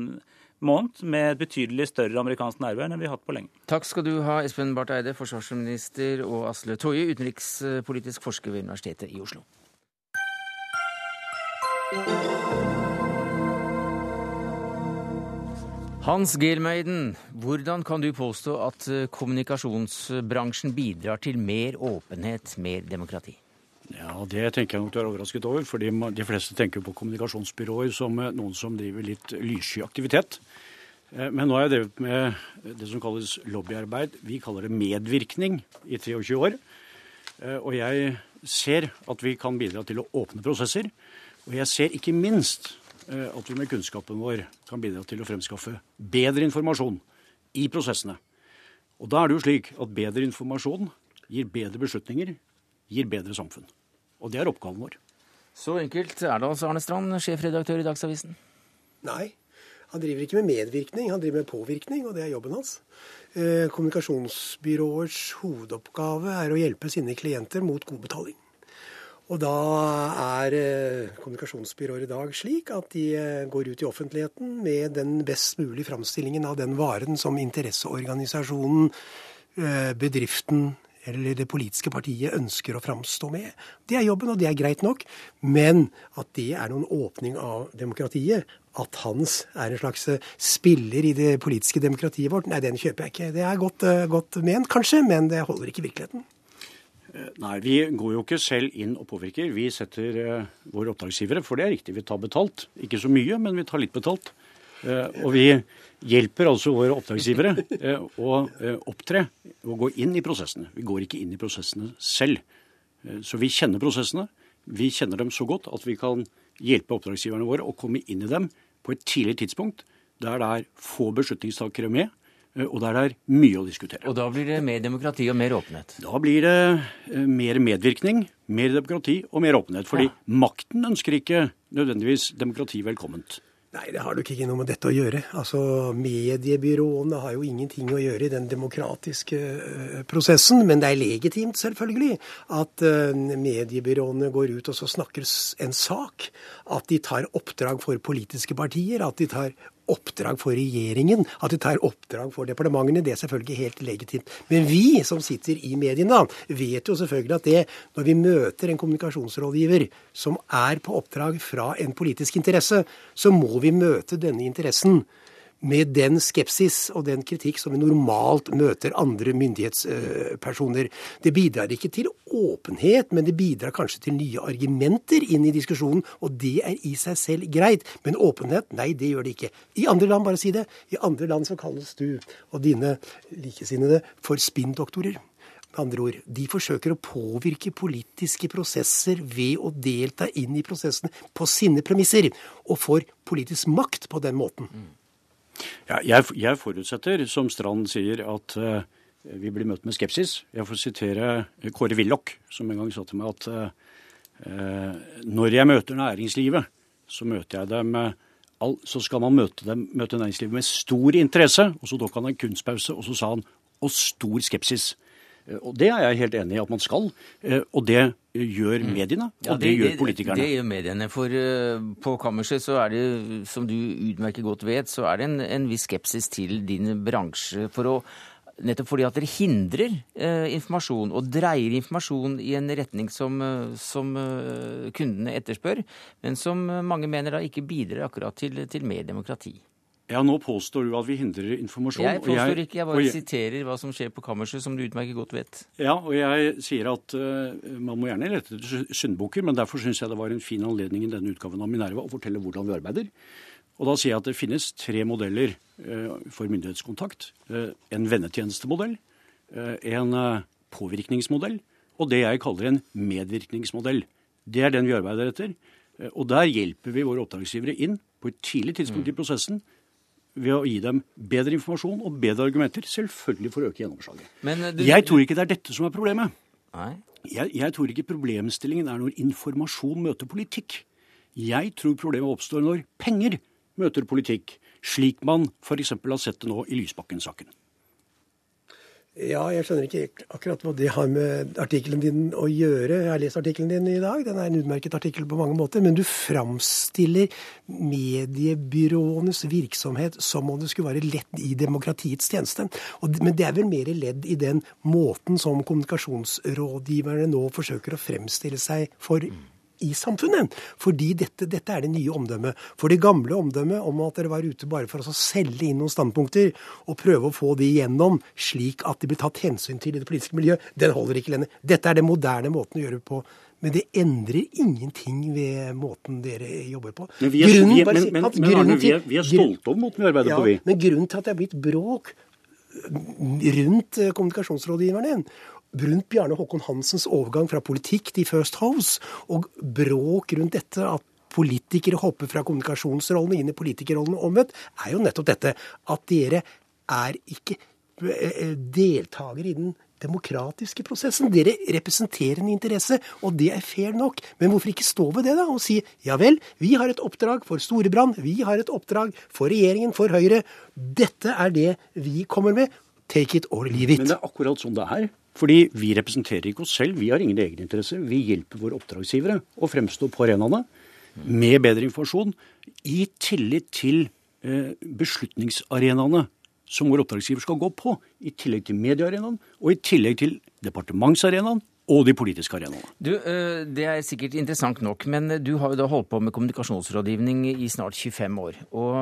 måned med et betydelig større amerikansk nærvær enn vi har hatt på lenge. Takk skal du ha, Espen Barth Eide, forsvarsminister, og Asle Toje, utenrikspolitisk forsker ved Universitetet i Oslo. Hans Gelmeiden, hvordan kan du påstå at kommunikasjonsbransjen bidrar til mer åpenhet, mer demokrati? Ja, Det tenker jeg nok du er overrasket over. fordi De fleste tenker på kommunikasjonsbyråer som eh, noen som driver litt lyssky aktivitet. Eh, men nå har jeg drevet med det som kalles lobbyarbeid. Vi kaller det medvirkning i 23 år. Eh, og jeg ser at vi kan bidra til å åpne prosesser. Og jeg ser ikke minst at vi med kunnskapen vår kan bidra til å fremskaffe bedre informasjon i prosessene. Og da er det jo slik at bedre informasjon gir bedre beslutninger, gir bedre samfunn. Og det er oppgaven vår. Så enkelt er det altså, Arne Strand, sjefredaktør i Dagsavisen? Nei, han driver ikke med medvirkning, han driver med påvirkning, og det er jobben hans. Kommunikasjonsbyråets hovedoppgave er å hjelpe sine klienter mot god betaling. Og da er eh, kommunikasjonsbyråer i dag slik at de eh, går ut i offentligheten med den best mulige framstillingen av den varen som interesseorganisasjonen, bedriften eller det politiske partiet ønsker å framstå med. Det er jobben, og det er greit nok. Men at det er noen åpning av demokratiet, at Hans er en slags eh, spiller i det politiske demokratiet vårt, nei, den kjøper jeg ikke. Det er godt, eh, godt ment, kanskje, men det holder ikke i virkeligheten. Eh, nei, vi går jo ikke selv inn og påvirker. Vi setter våre oppdragsgivere, for det er riktig, vi tar betalt. Ikke så mye, men vi tar litt betalt. Og vi hjelper altså våre oppdragsgivere å opptre og gå inn i prosessene. Vi går ikke inn i prosessene selv. Så vi kjenner prosessene. Vi kjenner dem så godt at vi kan hjelpe oppdragsgiverne våre å komme inn i dem på et tidlig tidspunkt der det er få beslutningstakere med, og der det er mye å diskutere. Og da blir det mer demokrati og mer åpenhet? Da blir det mer medvirkning, mer demokrati og mer åpenhet. Fordi ja. makten ønsker ikke nødvendigvis demokrati velkomment. Nei, det har nok ikke noe med dette å gjøre. Altså, Mediebyråene har jo ingenting å gjøre i den demokratiske uh, prosessen. Men det er legitimt, selvfølgelig, at uh, mediebyråene går ut og så snakker en sak. At de tar oppdrag for politiske partier. At de tar oppdrag for regjeringen, at de tar oppdrag for departementene. Det er selvfølgelig helt legitimt. Men vi som sitter i mediene, vet jo selvfølgelig at det, når vi møter en kommunikasjonsrådgiver som er på oppdrag fra en politisk interesse, så må vi møte denne interessen med den skepsis og den kritikk som vi normalt møter andre myndighetspersoner. Det bidrar ikke til åpenhet, men det bidrar kanskje til nye argumenter inn i diskusjonen, og det er i seg selv greit. Men åpenhet, nei, det gjør det ikke. I andre land, bare si det, i andre land så kalles du og dine likesinnede for spinndoktorer. Med andre ord, de forsøker å påvirke politiske prosesser ved å delta inn i prosessene på sine premisser, og får politisk makt på den måten. Ja, jeg, jeg, forutsetter, som Strand sier, at uh, vi blir møtt med skepsis. Jeg får sitere Kåre Willoch, som en gang sa til meg at uh, når jeg møter næringslivet, så møter jeg dem all, så skal man møte, dem, møte næringslivet med stor interesse. Og så tok han en kunstpause, og så sa han og stor skepsis. Og det er jeg helt enig i at man skal. Og det gjør mm. mediene, og ja, det, det, gjør politikerne. Det gjør mediene. For på kammerset så er det, som du utmerket godt vet, så er det en, en viss skepsis til din bransje. for å Nettopp fordi at dere hindrer eh, informasjon og dreier informasjon i en retning som, som eh, kundene etterspør, men som mange mener da ikke bidrar akkurat til, til mer demokrati. Ja, Nå påstår du at vi hindrer informasjon. Jeg påstår jeg, ikke, jeg bare jeg, siterer hva som skjer på kammerset, som du utmerket godt vet. Ja, og jeg sier at uh, man må gjerne lette etter syndebukker, men derfor syns jeg det var en fin anledning i denne utgaven av Minerva å fortelle hvordan vi arbeider. Og da sier jeg at det finnes tre modeller uh, for myndighetskontakt. Uh, en vennetjenestemodell, en påvirkningsmodell og det jeg kaller en medvirkningsmodell. Det er den vi arbeider etter. Og der hjelper vi våre oppdragsgivere inn på et tidlig tidspunkt i prosessen ved å gi dem bedre informasjon og bedre argumenter. Selvfølgelig for å øke gjennomslaget. Eh, du... Jeg tror ikke det er dette som er problemet. Jeg, jeg, tror ikke problemstillingen er når informasjon møter politikk. Jeg tror problemet oppstår når penger møter politikk, slik man f.eks. har sett det nå i Lysbakken-saken. Ja, jeg skjønner ikke akkurat hva det har med artikkelen din å gjøre. Jeg har lest artikkelen din i dag. Den er en utmerket artikkel på mange måter. Men du framstiller mediebyråenes virksomhet som om det skulle være ledd i demokratiets tjeneste. men det er vel mer ledd i den måten som kommunikasjonsrådgiverne nå forsøker å fremstille seg for i samfunnet. Fordi dette, dette, er det nye omdømmet. For det gamle omdømmet om at dere var ute bare for å selge inn noen standpunkter og prøve å få de igjennom slik at de blir tatt hensyn til i det politiske miljøet, den holder ikke lenger. Dette er den moderne måten å gjøre det på. Men det endrer ingenting ved måten dere jobber på. Men vi er, grunnen, vi er, men, men, men Arne, vi er, vi er stolte om måten vi arbeider ja, på, vi. Men grunnen til at det er blitt bråk rundt eh, kommunikasjonsrådgiverne rundt Bjarne Håkon Hansens overgang fra politikk til First House, og bråk rundt dette at politikere hopper fra kommunikasjonsrollene inn i politikerrollene omvendt, er jo nettopp dette at dere er ikke eh, eh, deltakere i den demokratiske prosessen. Dere representerer en interesse, og det er fair nok. Men hvorfor ikke stå ved det da og si ja vel, vi har et oppdrag for Storebrand, vi har et oppdrag for regjeringen, for Høyre. Dette er det vi kommer med. Take it or leave it. Men det er akkurat sånn det er. Fordi vi representerer ikke oss selv, vi har ingen egeninteresse. Vi hjelper våre oppdragsgivere å fremstå på arenaene med bedre informasjon, i tillit til eh, beslutningsarenaene som vår oppdragsgiver skal gå på. I tillegg til mediearenaen, og i tillegg til departementsarenaen og de politiske arenaene. Du, eh, Det er sikkert interessant nok, men du har jo da holdt på med kommunikasjonsrådgivning i snart 25 år. Og,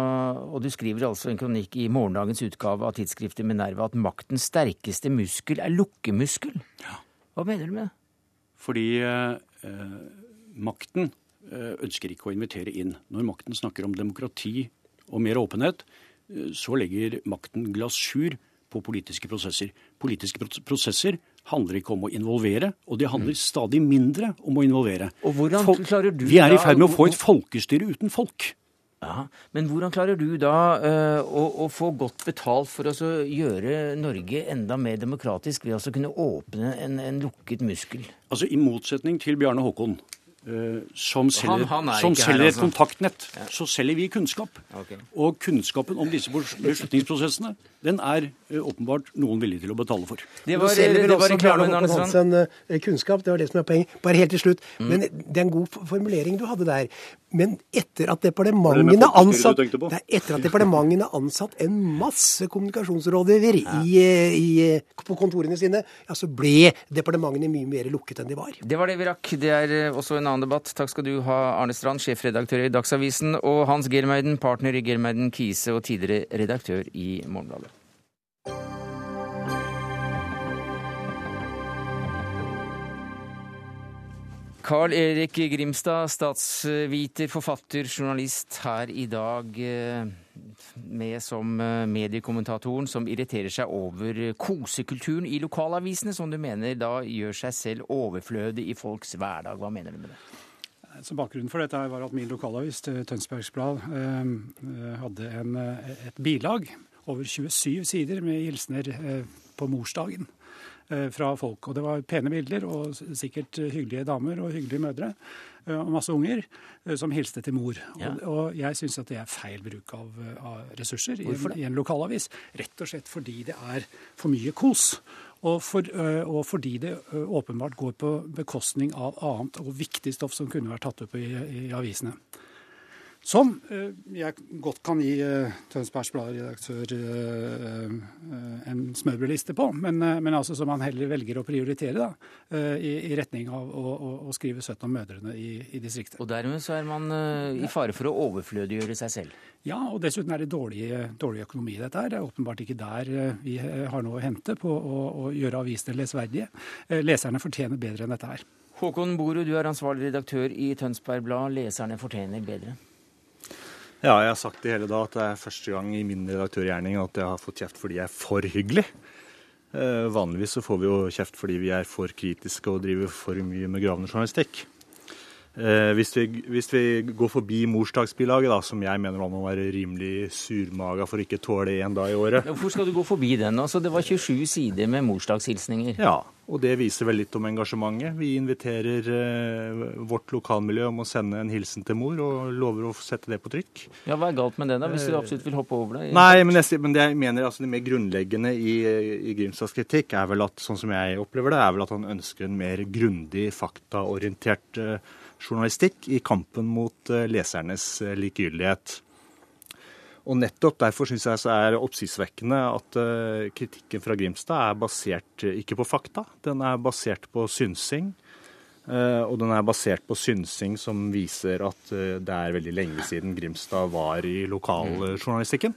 og du skriver altså en kronikk i morgendagens utgave av tidsskriftet Minerva at maktens sterkeste muskel er lukkemuskel. Ja. Hva mener du med det? Fordi eh, makten eh, ønsker ikke å invitere inn. Når makten snakker om demokrati og mer åpenhet, eh, så legger makten glasur på politiske prosesser. Politiske prosesser handler ikke om å involvere, og det handler mm. stadig mindre om å involvere. Og hvordan Folk, klarer du Vi er i ferd med å få et folkestyre uten folk. Ja, Men hvordan klarer du da uh, å, å, få godt betalt for å gjøre Norge enda mer demokratisk ved å kunne åpne en, en lukket muskel? Altså I motsetning til Bjarne Håkon, uh, som selger, han, han som selger her, altså. et kontaktnett, ja. så selger vi kunnskap. Okay. Og kunnskapen om disse beslutningsprosessene den er uh, åpenbart noen villig til å betale for. Det var, det, var reklamen, Arne Strand. kunnskap, det var det som er poenget. Bare helt til slutt. Mm. Men det er en god formulering du hadde der. Men etter at departementene ansatt, etter at departementene ansatt en masse kommunikasjonsrådgiver ja. i, eh, i, på kontorene sine, ja, så ble departementene mye mer lukket enn de var. Det var det vi rakk. Det er også en annen debatt. Takk skal du ha, Arne Strand, sjefredaktør i Dagsavisen, og Hans Germeiden, partner i Germeiden Kise og tidligere redaktør i Morgenbladet. Carl Erik Grimstad, statsviter, forfatter, journalist her i dag eh, med som eh, mediekommentatoren som irriterer seg over kosekulturen i lokalavisene, som du mener da gjør seg selv overflødig i folks hverdag. Hva mener du med det? Så Bakgrunnen for dette var at min lokalavis, Tønsbergs Blad, eh, hadde en, et bilag over 27 sider med hilsener på morsdagen. Fra folk. Og det var pene bilder og sikkert hyggelige damer og hyggelige mødre og masse unger som hilste til mor. Ja. Og, og, jeg syns at det er feil bruk av, av ressurser i en, i en, lokalavis. Rett og slett fordi det er for mye kos. Og, for, og, fordi det åpenbart går på bekostning av annet og viktig stoff som kunne vært tatt opp i, i avisene. Som eh, jeg godt kan gi eh, Tønsbergs Blad-redaktør eh, en smørbrødliste på, men, men, altså som han heller velger å prioritere da, i, i retning av å, å, å, skrive søtt om mødrene i, i, distriktet. Og dermed så er man i fare for å overflødiggjøre seg selv? Ja, og dessuten er det dårlig, dårlig økonomi i dette her. Det er åpenbart ikke der vi har noe å hente på å, å gjøre avisene lesverdige. Leserne fortjener bedre enn dette her. Håkon Borud, du er ansvarlig redaktør i Tønsberg Blad. Leserne fortjener bedre? Ja, jeg har sagt det hele dag at det er første gang i min redaktørgjerning at jeg har fått kjeft fordi jeg er for hyggelig. Eh, vanligvis så får vi jo kjeft fordi vi er for kritiske og driver for mye med gravende journalistikk. Eh, hvis, vi, hvis, vi, går forbi morsdagsbilaget, da, som jeg mener man må være rimelig surmaga for å ikke tåle én dag i året Hvorfor skal du gå forbi den? Altså, det var 27 sider med morsdagshilsninger. Ja, og det viser vel litt om engasjementet. Vi inviterer eh, vårt lokalmiljø om å sende en hilsen til mor, og lover å sette det på trykk. Ja, Hva er galt med det, da, hvis du eh, absolutt vil hoppe over det? Nei, men, jeg, men det jeg mener altså, det mer grunnleggende i, i Grimstads kritikk er vel at, sånn som jeg opplever det, er vel at han ønsker en mer grundig, faktaorientert eh, journalistikk i kampen mot eh, lesernes eh, likegyldighet. Og nettopp derfor syns jeg så er oppsiktsvekkende at uh, kritikken fra Grimstad er basert ikke på fakta, den er basert på synsing. Og den er basert på synsing som viser at det er veldig lenge siden Grimstad var i lokaljournalistikken.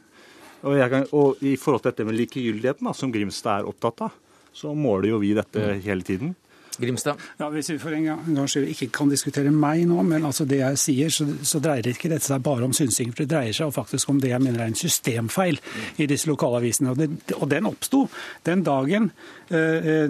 Og, kan, og i forhold til dette med likegyldigheten, da, som Grimstad er opptatt av, så måler jo vi dette mm. hele tiden. Grimstad? Ja, Hvis vi for en gang skyld ikke kan diskutere meg nå, men altså det jeg sier, så, så dreier ikke dette seg bare om synsing. For det dreier seg faktisk om det jeg mener er en systemfeil i disse lokalavisene. Og, det, og den oppsto den dagen Eh,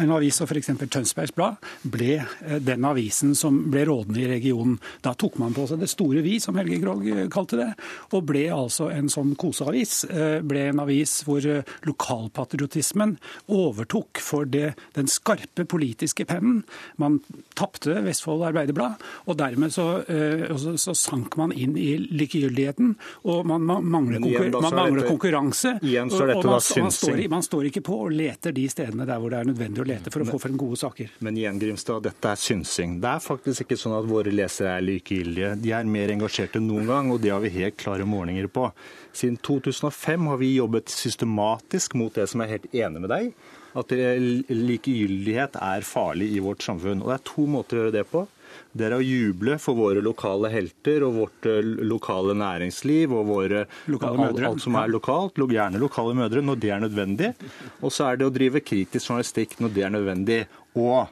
en avis som f.eks. Tønsbergs Blad ble eh, den avisen som ble rådende i regionen. Da tok man på seg det store vi, som Helge Krogh eh, kalte det, og ble altså en sånn koseavis. Ble en avis hvor lokalpatriotismen overtok for det, den skarpe politiske pennen. Man tapte Vestfold Arbeiderblad, og dermed så, så, så, sank man inn i likegyldigheten. Og man, man mangler, konkur man mangler konkurranse. Dette og man, står, man står ikke på og leter de stedene der hvor det er nødvendig å lete for å få frem gode saker. Men igjen, Grimstad, dette er synsing. Det er faktisk ikke sånn at våre lesere er likegyldige. De er mer engasjerte enn noen gang, og det har vi helt klare målinger på. Siden 2005 har vi jobbet systematisk mot det som er helt enig med deg, at likegyldighet er farlig i vårt samfunn. Og det er to måter å gjøre det på. Det er å juble for våre lokale helter og vårt eh, lokale næringsliv og våre, alt, alt, som er lokalt. Gjerne lokale mødre når det er nødvendig. Og så er det å drive kritisk journalistikk når det er nødvendig. Og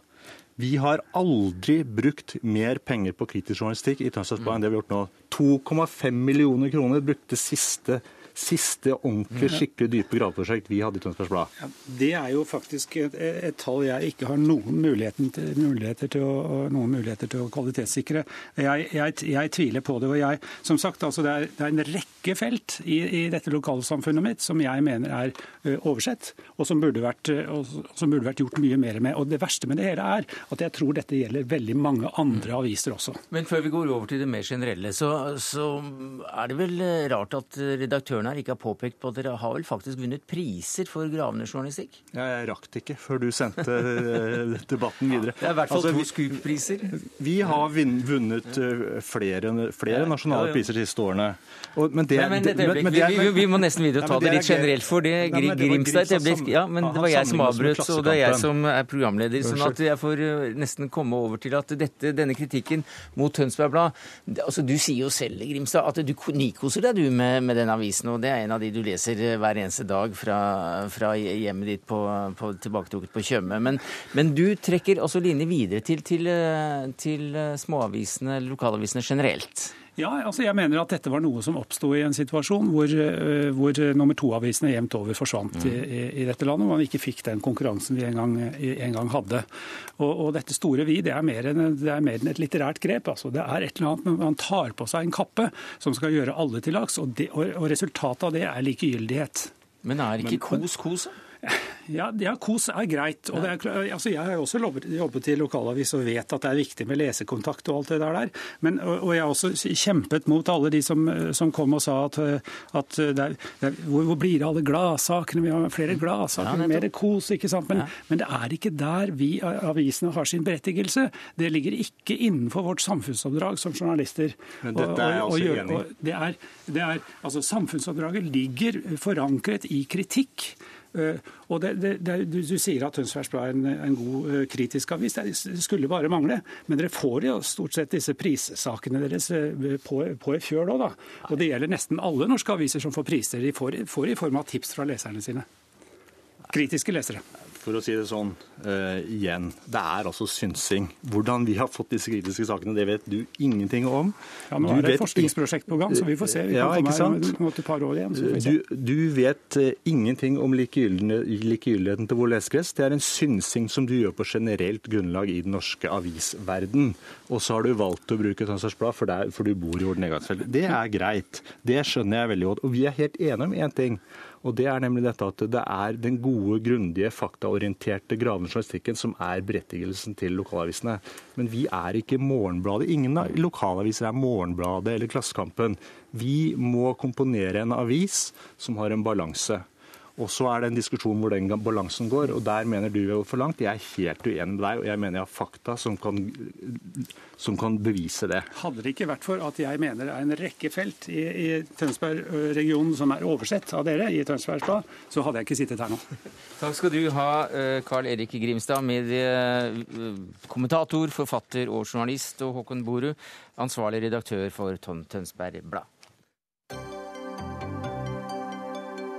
vi har aldri brukt mer penger på kritisk journalistikk i Tønsbergsbanen enn det vi har gjort nå. 2,5 millioner kroner brukte siste siste ordentlig, skikkelig dype graveprosjekt vi hadde i Tønsbergs Blad? Ja, det er jo faktisk et, et, tall jeg ikke har noen, til, muligheter, til å, noen muligheter til å kvalitetssikre. Jeg, jeg, jeg, tviler på det. og jeg, som sagt, altså det, er, det er en rekke felt i, i, dette lokalsamfunnet mitt som jeg mener er uh, oversett, og som, burde vært, uh, som burde vært gjort mye mer med. Og Det verste med det hele er at jeg tror dette gjelder veldig mange andre aviser også. Men før vi går over til det mer generelle, så, så er det vel rart at redaktøren her ikke har påpekt på at dere har vel faktisk vunnet priser for gravende journalistikk? Ja, jeg rakk det ikke før du sendte eh, debatten videre. Det er i hvert fall altså, to Scoop-priser. Vi har vunnet eh, flere, flere nasjonale priser de siste årene. Og, men det, men, men, men, vi, vi, vi, må nesten videre ta det, litt generelt, for det Grimstad et øyeblikk Ja, men det var jeg som avbrøt, og det er jeg som er programleder. sånn at jeg får eh, nesten komme over til at dette, denne kritikken mot Tønsberg Blad altså Du sier jo selv, Grimstad, at du nikoser deg du med, med den avisen. og det er en av de du leser hver eneste dag fra, fra hjemmet ditt på, på, tilbaketrukket på Tjøme. Men, men, du trekker også linje videre til, til, til småavisene, lokalavisene generelt. Ja, altså jeg mener at dette var noe som oppsto i en situasjon hvor, eh, hvor nummer to-avisene jevnt over forsvant mm. i, i, dette landet, hvor man ikke fikk den konkurransen vi en gang, en gang hadde. Og, og, dette store vi, det er, mer enn, det er mer enn et litterært grep. Altså. Det er et eller annet når man tar på seg en kappe som skal gjøre alle til lags, og, og, og resultatet av det er likegyldighet. Men er ikke kos kos? Ja, ja, kos er greit. og er, altså Jeg har jo også jobbet i lokalavis og vet at det er viktig med lesekontakt og alt det der. Men, og, og jeg har også kjempet mot alle de som, som kom og sa at, at det er, det er, hvor, hvor, blir det av alle gladsakene? Vi har flere gladsaker, ja, mer kos. ikke sant? Men, ja. men, det er ikke der vi avisene har sin berettigelse. Det ligger ikke innenfor vårt samfunnsoppdrag som journalister. Men dette er jeg også enig i. Det er, det er, altså, samfunnsoppdraget ligger forankret i kritikk. Eh, og det, det, det, du, sier at Tønsbergs Blad er en, en, god uh, kritisk avis. Det, skulle bare mangle. Men dere får jo stort sett disse prissakene deres uh, på, på i fjøl òg, da. Og det gjelder nesten alle norske aviser som får priser. De får, får i form av tips fra leserne sine. Kritiske lesere for å si det sånn uh, igjen, det er altså synsing. Hvordan vi har fått disse kritiske sakene, det vet du ingenting om. Ja, Nå er det et forskningsprosjekt på gang, så vi får se. Vi ja, kan komme her om et par år igjen. Du, du, vet uh, ingenting om likegyldigheten til vår lesekrets. Det er en synsing som du gjør på generelt grunnlag i den norske avisverden. Og så har du valgt å bruke Tønsbergs Blad for, for, du bor i Orden nedgangsfelt. Det er greit. Det skjønner jeg veldig godt. Og vi er helt enige om én ting. Og Det er nemlig dette at det er den gode, grundige, faktaorienterte gravende journalistikken som er berettigelsen til lokalavisene. Men vi er ikke Morgenbladet. Ingen lokalaviser er Morgenbladet eller Klassekampen. Vi må komponere en avis som har en balanse. Og så er det en diskusjon hvor den balansen går, og der mener du vi har gått for langt. Jeg er helt uenig med deg, og jeg mener jeg har fakta som kan, som kan bevise det. Hadde det ikke vært for at jeg mener det er en rekke felt i, i Tønsberg-regionen som er oversett av dere i Tønsbergs Blad, så hadde jeg ikke sittet her nå. Takk skal du ha, Carl Erik Grimstad, mediekommentator, forfatter og journalist, og Håkon Boru, ansvarlig redaktør for Tønsberg Blad.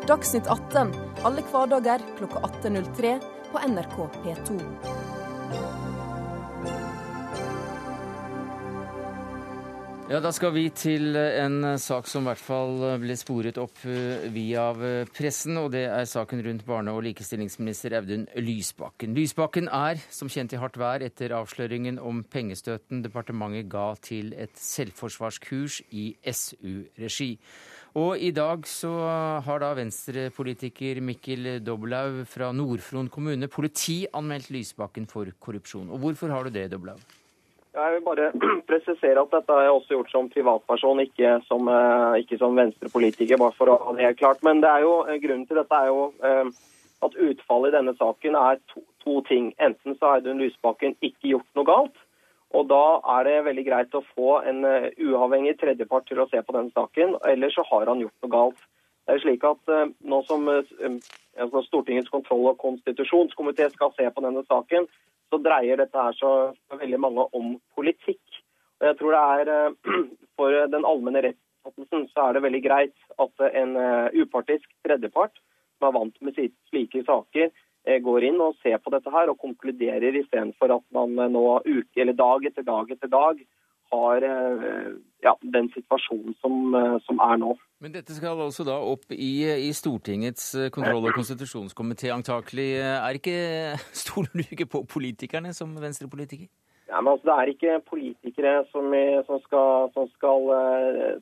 Dagsnytt 18 alle hverdager klokka 18.03 på NRK P2. Ja, Da skal vi til en sak som i hvert fall ble sporet opp eh, via pressen. og Det er saken rundt barne- og likestillingsminister Audun Lysbakken. Lysbakken er som kjent i hardt vær etter avsløringen om pengestøtten departementet ga til et selvforsvarskurs i SU-regi. Og i dag så har da venstrepolitiker Mikkel Doblaug fra Nord-Fron kommune politianmeldt Lysbakken for korrupsjon. Og hvorfor har du det, Doblaug? Jeg vil bare presisere at dette har jeg også gjort som privatperson, ikke som, eh, ikke som venstrepolitiker. bare for å ha det helt klart. Men det er jo, eh, grunnen til dette er jo eh, at utfallet i denne saken er to, to ting. Enten så har Audun Lysbakken ikke gjort noe galt, og Da er det veldig greit å få en eh, uavhengig tredjepart til å se på den saken, ellers så har han gjort noe galt. Det er slik at eh, Nå som eh, altså Stortingets kontroll- og konstitusjonskomité skal se på denne saken, så dreier dette her så veldig mange om politikk. Og jeg tror det er For den allmenne rettsoppfattelsen så er det veldig greit at en upartisk tredjepart som er vant med slike saker, går inn og ser på dette her og konkluderer istedenfor at man eh, nå uke eller dag etter dag etter dag har eh, ja, den situasjonen som, som, er nå. Men dette skal altså da opp i, i Stortingets kontroll- og konstitusjonskomité antakelig. Er ikke, Stoler du ikke på politikerne som venstrepolitiker? Ja, men altså, Det er ikke politikere som, som, skal, som, skal,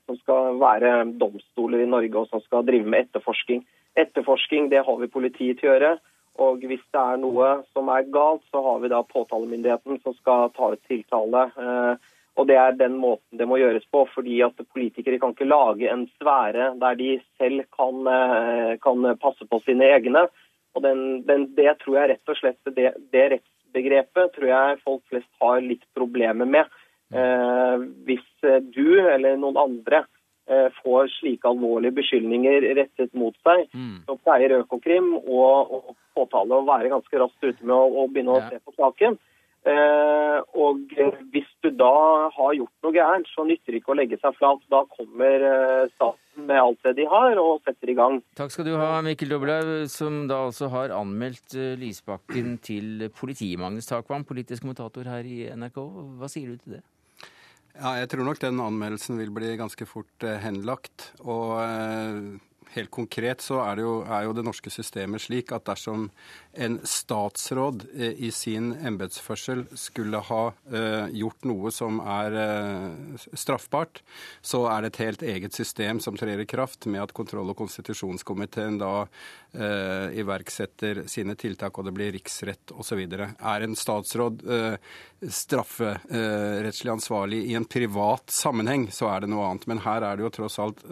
som, skal, være domstoler i Norge og som skal drive med etterforsking. Etterforsking det har vi politiet til å gjøre. Og hvis det er noe som er galt, så har vi da påtalemyndigheten som skal ta ut tiltale. Eh, og det er den måten det må gjøres på, fordi at politikere kan ikke lage en sfære der de selv kan, eh, kan passe på sine egne. Og den, den, det tror jeg rett og slett det, det, rettsbegrepet tror jeg folk flest har litt problemer med. Eh, hvis du eller noen andre får slike alvorlige beskyldninger rettet mot seg, mm. så pleier Økokrim og, og påtale å være ganske raskt ute med å, å begynne å ja. se på saken. Eh, og hvis du da har gjort noe gærent, så nytter det ikke å legge seg flat. Da kommer eh, staten med alt det de har, og setter i gang. Takk skal du ha, Mikkel Doblaug, som da altså har anmeldt uh, Lysbakken til politiet. Magnus Takvam, politisk kommentator her i NRK. Hva sier du til det? Ja, jeg tror nok den anmeldelsen vil bli ganske fort eh, henlagt. Og eh, helt konkret så er, det jo, er jo det norske systemet slik at dersom en statsråd eh, i sin embetsførsel skulle ha eh, gjort noe som er eh, straffbart, så er det et helt eget system som trer i kraft med at kontroll- og konstitusjonskomiteen da iverksetter sine tiltak, og det blir riksrett osv. Er en statsråd strafferettslig ansvarlig i en privat sammenheng, så er det noe annet. Men her er det jo tross alt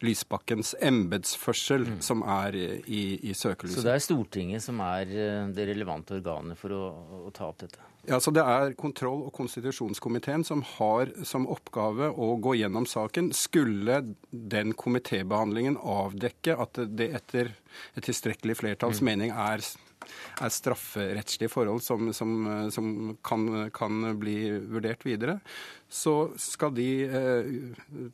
Lysbakkens embetsførsel mm. som er i, i søkelyset. Så det er Stortinget som er eh, det relevante organet for å, å ta opp dette? Ja, så Det er kontroll- og konstitusjonskomiteen som har som oppgave å gå gjennom saken. Skulle den komitébehandlingen avdekke at det etter et tilstrekkelig flertalls mm. mening er er strafferettslige forhold som, som, som kan, kan, bli vurdert videre, så skal de eh,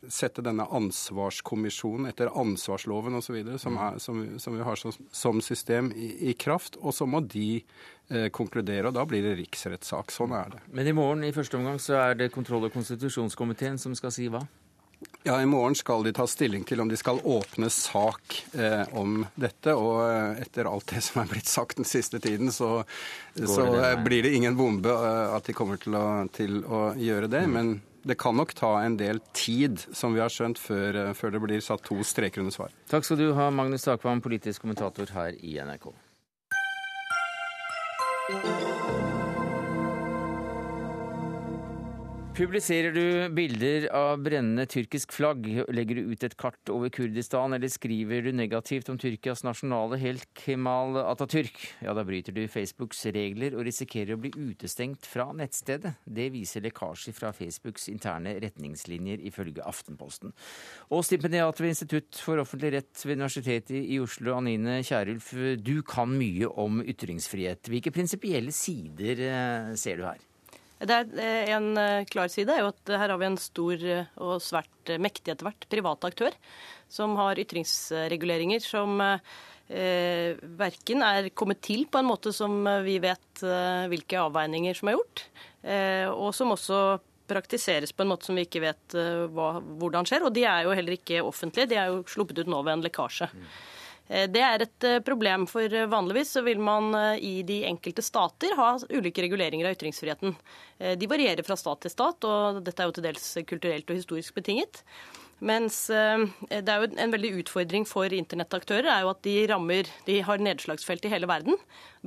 sette denne ansvarskommisjonen etter ansvarsloven osv., som, er, som, som vi har som, som system, i, i, kraft. Og så må de eh, konkludere, og da blir det riksrettssak. Sånn er det. Men i morgen i første omgang så er det kontroll- og konstitusjonskomiteen som skal si hva? Ja, I morgen skal de ta stilling til om de skal åpne sak eh, om dette. Og eh, etter alt det som er blitt sagt den siste tiden, så, så det, eh, blir det ingen bombe eh, at de kommer til å, til å gjøre det. Mm. Men det kan nok ta en del tid, som vi har skjønt, før, før det blir satt to streker under svar. Takk skal du ha, Magnus Takvam, politisk kommentator her i NRK. Publiserer du bilder av brennende tyrkisk flagg, legger du ut et kart over Kurdistan, eller skriver du negativt om Tyrkias nasjonale helt Kemal Atatürk, ja, da bryter du Facebooks regler og risikerer å bli utestengt fra nettstedet. Det viser lekkasjer fra Facebooks interne retningslinjer, ifølge Aftenposten. Og stipendiat ved Institutt for offentlig rett ved Universitetet i Oslo, Anine Kierulf, du kan mye om ytringsfrihet. Hvilke prinsipielle sider eh, ser du her? Det er eh, En eh, klar side er jo at her har vi en stor eh, og svært mektig etter hvert privat aktør som har ytringsreguleringer som eh, verken er kommet til på en måte som vi vet eh, hvilke avveininger som er gjort, eh, og som også praktiseres på en måte som vi ikke vet hva, hvordan skjer. Og de er jo heller ikke offentlige, de er jo sluppet ut nå ved en lekkasje. Mm. Eh, det er et eh, problem, for eh, vanligvis så vil man i de enkelte stater ha ulike reguleringer av ytringsfriheten. De varierer fra stat til stat, og dette er jo til dels kulturelt og historisk betinget. Mens det er jo en veldig utfordring for internettaktører er jo at de rammer De har nedslagsfelt i hele verden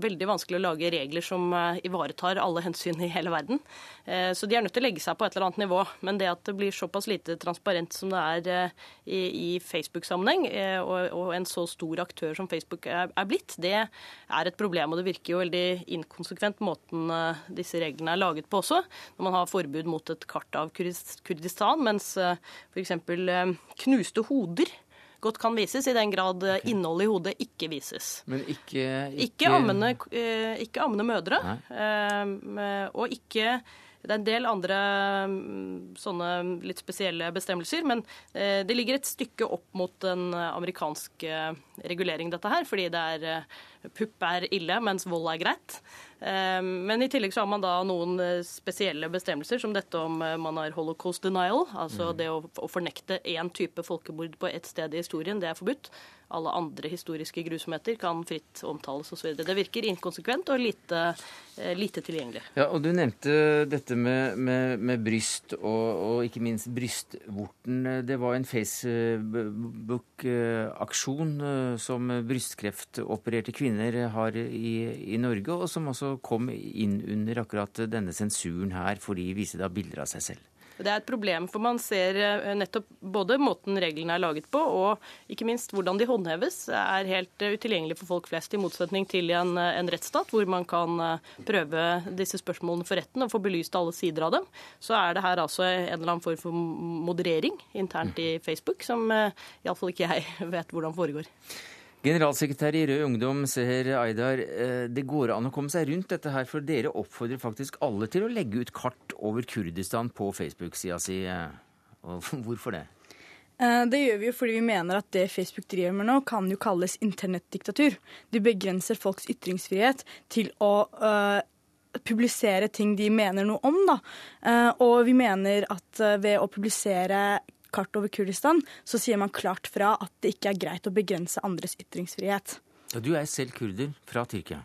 veldig vanskelig å lage regler som eh, ivaretar alle hensyn i hele verden. Eh, så de er nødt til å legge seg på et eller annet nivå. Men det at det blir såpass lite transparent som det er eh, i, Facebook-sammenheng, og, en så stor aktør som Facebook er, blitt, det er et problem. Og det virker jo veldig inkonsekvent måten disse reglene er laget på også, når man har forbud mot et kart av Kurdistan, mens f.eks. knuste hoder godt kan vises, i den grad okay. innholdet i hodet ikke vises. Men ikke Ikke, ikke ammende, eh, ikke ammende mødre. Nei. og ikke det er en del andre mm, sånne litt spesielle bestemmelser, men eh, det ligger et stykke opp mot den amerikanske regulering, dette her, fordi det er pupp er ille, mens vold er greit. Men i tillegg så har man da noen spesielle bestemmelser, som dette om man har holocaust denial, altså mm. det å fornekte én type folkemord på ett sted i historien, det er forbudt alle andre historiske grusomheter kan fritt omtales osv. Det virker inkonsekvent og lite, eh, lite, tilgjengelig. Ja, og Du nevnte dette med, med, med bryst og, og, ikke minst brystvorten. Det var en Facebook-aksjon eh, som brystkreftopererte kvinner har i, i, Norge, og som også kom inn under akkurat denne sensuren her, fordi de viste da bilder av seg selv. Det er et problem, for man ser eh, nettopp både måten reglene er laget på, og ikke minst hvordan de håndheves, er helt eh, utilgjengelig for folk flest, i motsetning til en, eh, en rettsstat hvor man kan prøve disse spørsmålene for retten og få belyst alle sider av dem. Så er det her altså en eller annen form for moderering internt i Facebook, som iallfall ikke jeg vet hvordan foregår. Generalsekretær i Rød Ungdom, Seher Aydar. Eh, det går an å komme seg rundt dette her, for dere oppfordrer faktisk alle til å legge ut kart over Kurdistan på Facebook-sida si. Eh, hvorfor det? Eh, det gjør vi jo fordi vi mener at det Facebook driver med nå, kan jo kalles internettdiktatur. De begrenser folks ytringsfrihet til å uh, publisere ting de mener noe om. Da. Og vi mener at ved å publisere kart over Kurdistan, så sier man klart fra at det ikke er greit å begrense andres ytringsfrihet. Ja, du er selv kurder fra Tyrkia.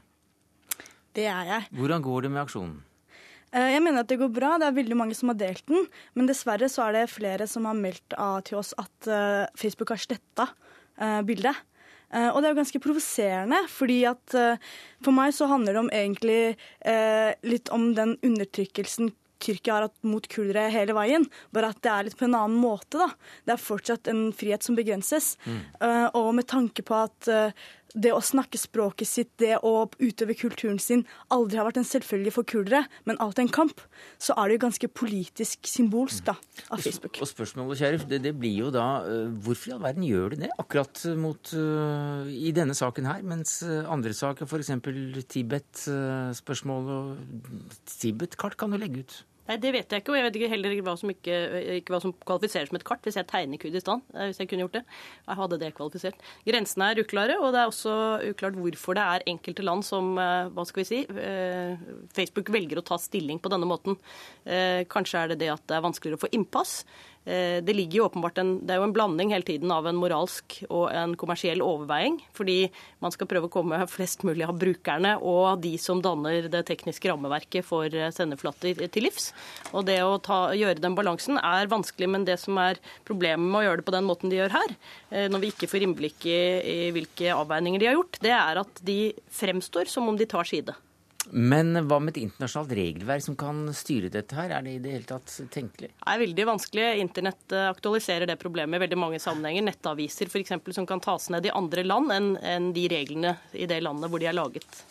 Det er jeg. Hvordan går det med aksjonen? Eh, jeg mener at det går bra. Det er veldig mange som har delt den. Men dessverre så er det flere som har meldt av til oss at uh, Facebook har sletta uh, bildet. Og det er jo ganske provoserende, fordi at for meg så handler det om egentlig litt om den undertrykkelsen Tyrkia har hatt mot kurdere hele veien, bare at det er litt på en annen måte. da. Det er fortsatt en frihet som begrenses. Mm. og med tanke på at det å snakke språket sitt, det å utøve kulturen sin, aldri har vært en selvfølge for kurdere, men alltid en kamp, så er det jo ganske politisk symbolsk da, av Facebook. Og spørsmålet, Sheriff, det, det, blir jo da uh, hvorfor i all verden gjør de det akkurat mot uh, i denne saken her, mens andre saker, f.eks. Tibet-spørsmål og Tibet-kart kan du legge ut? Nei, Det vet jeg ikke, og jeg vet ikke heller hva som, ikke, ikke hva som kvalifiserer som et kart. Hvis jeg tegner Kurdistan, eh, hvis jeg kunne gjort det. Jeg hadde det kvalifisert. Grensene er uklare, og det er også uklart hvorfor det er enkelte land som eh, hva skal vi si, eh, Facebook velger å ta stilling på denne måten. Kanskje er det det at det er vanskeligere å få innpass. Eh, det ligger jo åpenbart en, det er jo en blanding hele tiden av en moralsk og en kommersiell overveiing. Fordi man skal prøve å komme flest mulig av brukerne og de som danner det tekniske rammeverket for eh, sendeflater til livs. Og det å ta, gjøre den balansen er vanskelig, men det som er problemet med å gjøre det på den måten de gjør her, eh, når vi ikke får innblikk i, i hvilke avveininger de har gjort, det er at de fremstår som om de tar side. Men hva med et internasjonalt regelverk som kan styre dette her? Er det i det hele tatt tenkelig? Det er veldig vanskelig. Internett eh, aktualiserer det problemet i veldig mange sammenhenger. Nettaviser f.eks. som kan tas ned i andre land enn de reglene i det landet hvor de er laget.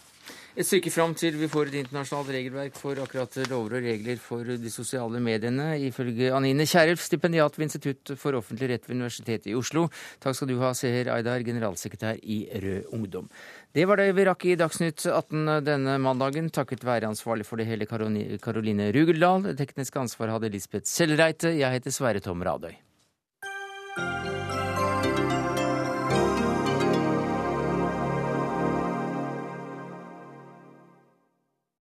Et stykke fram til vi får et internasjonalt regelverk for akkurat lover og regler for de sosiale mediene, ifølge Anine Kierulf, stipendiat ved Institutt for offentlig rett ved Universitetet i Oslo. Takk skal du ha, Seher Aydar, generalsekretær i Rød Ungdom. Det var det vi rakk i Dagsnytt 18 denne mandagen, takket være ansvarlig for det hele Karoline Rugeldal. Det tekniske ansvaret hadde Lisbeth Sellreite. Jeg heter Sverre Tom Radøy.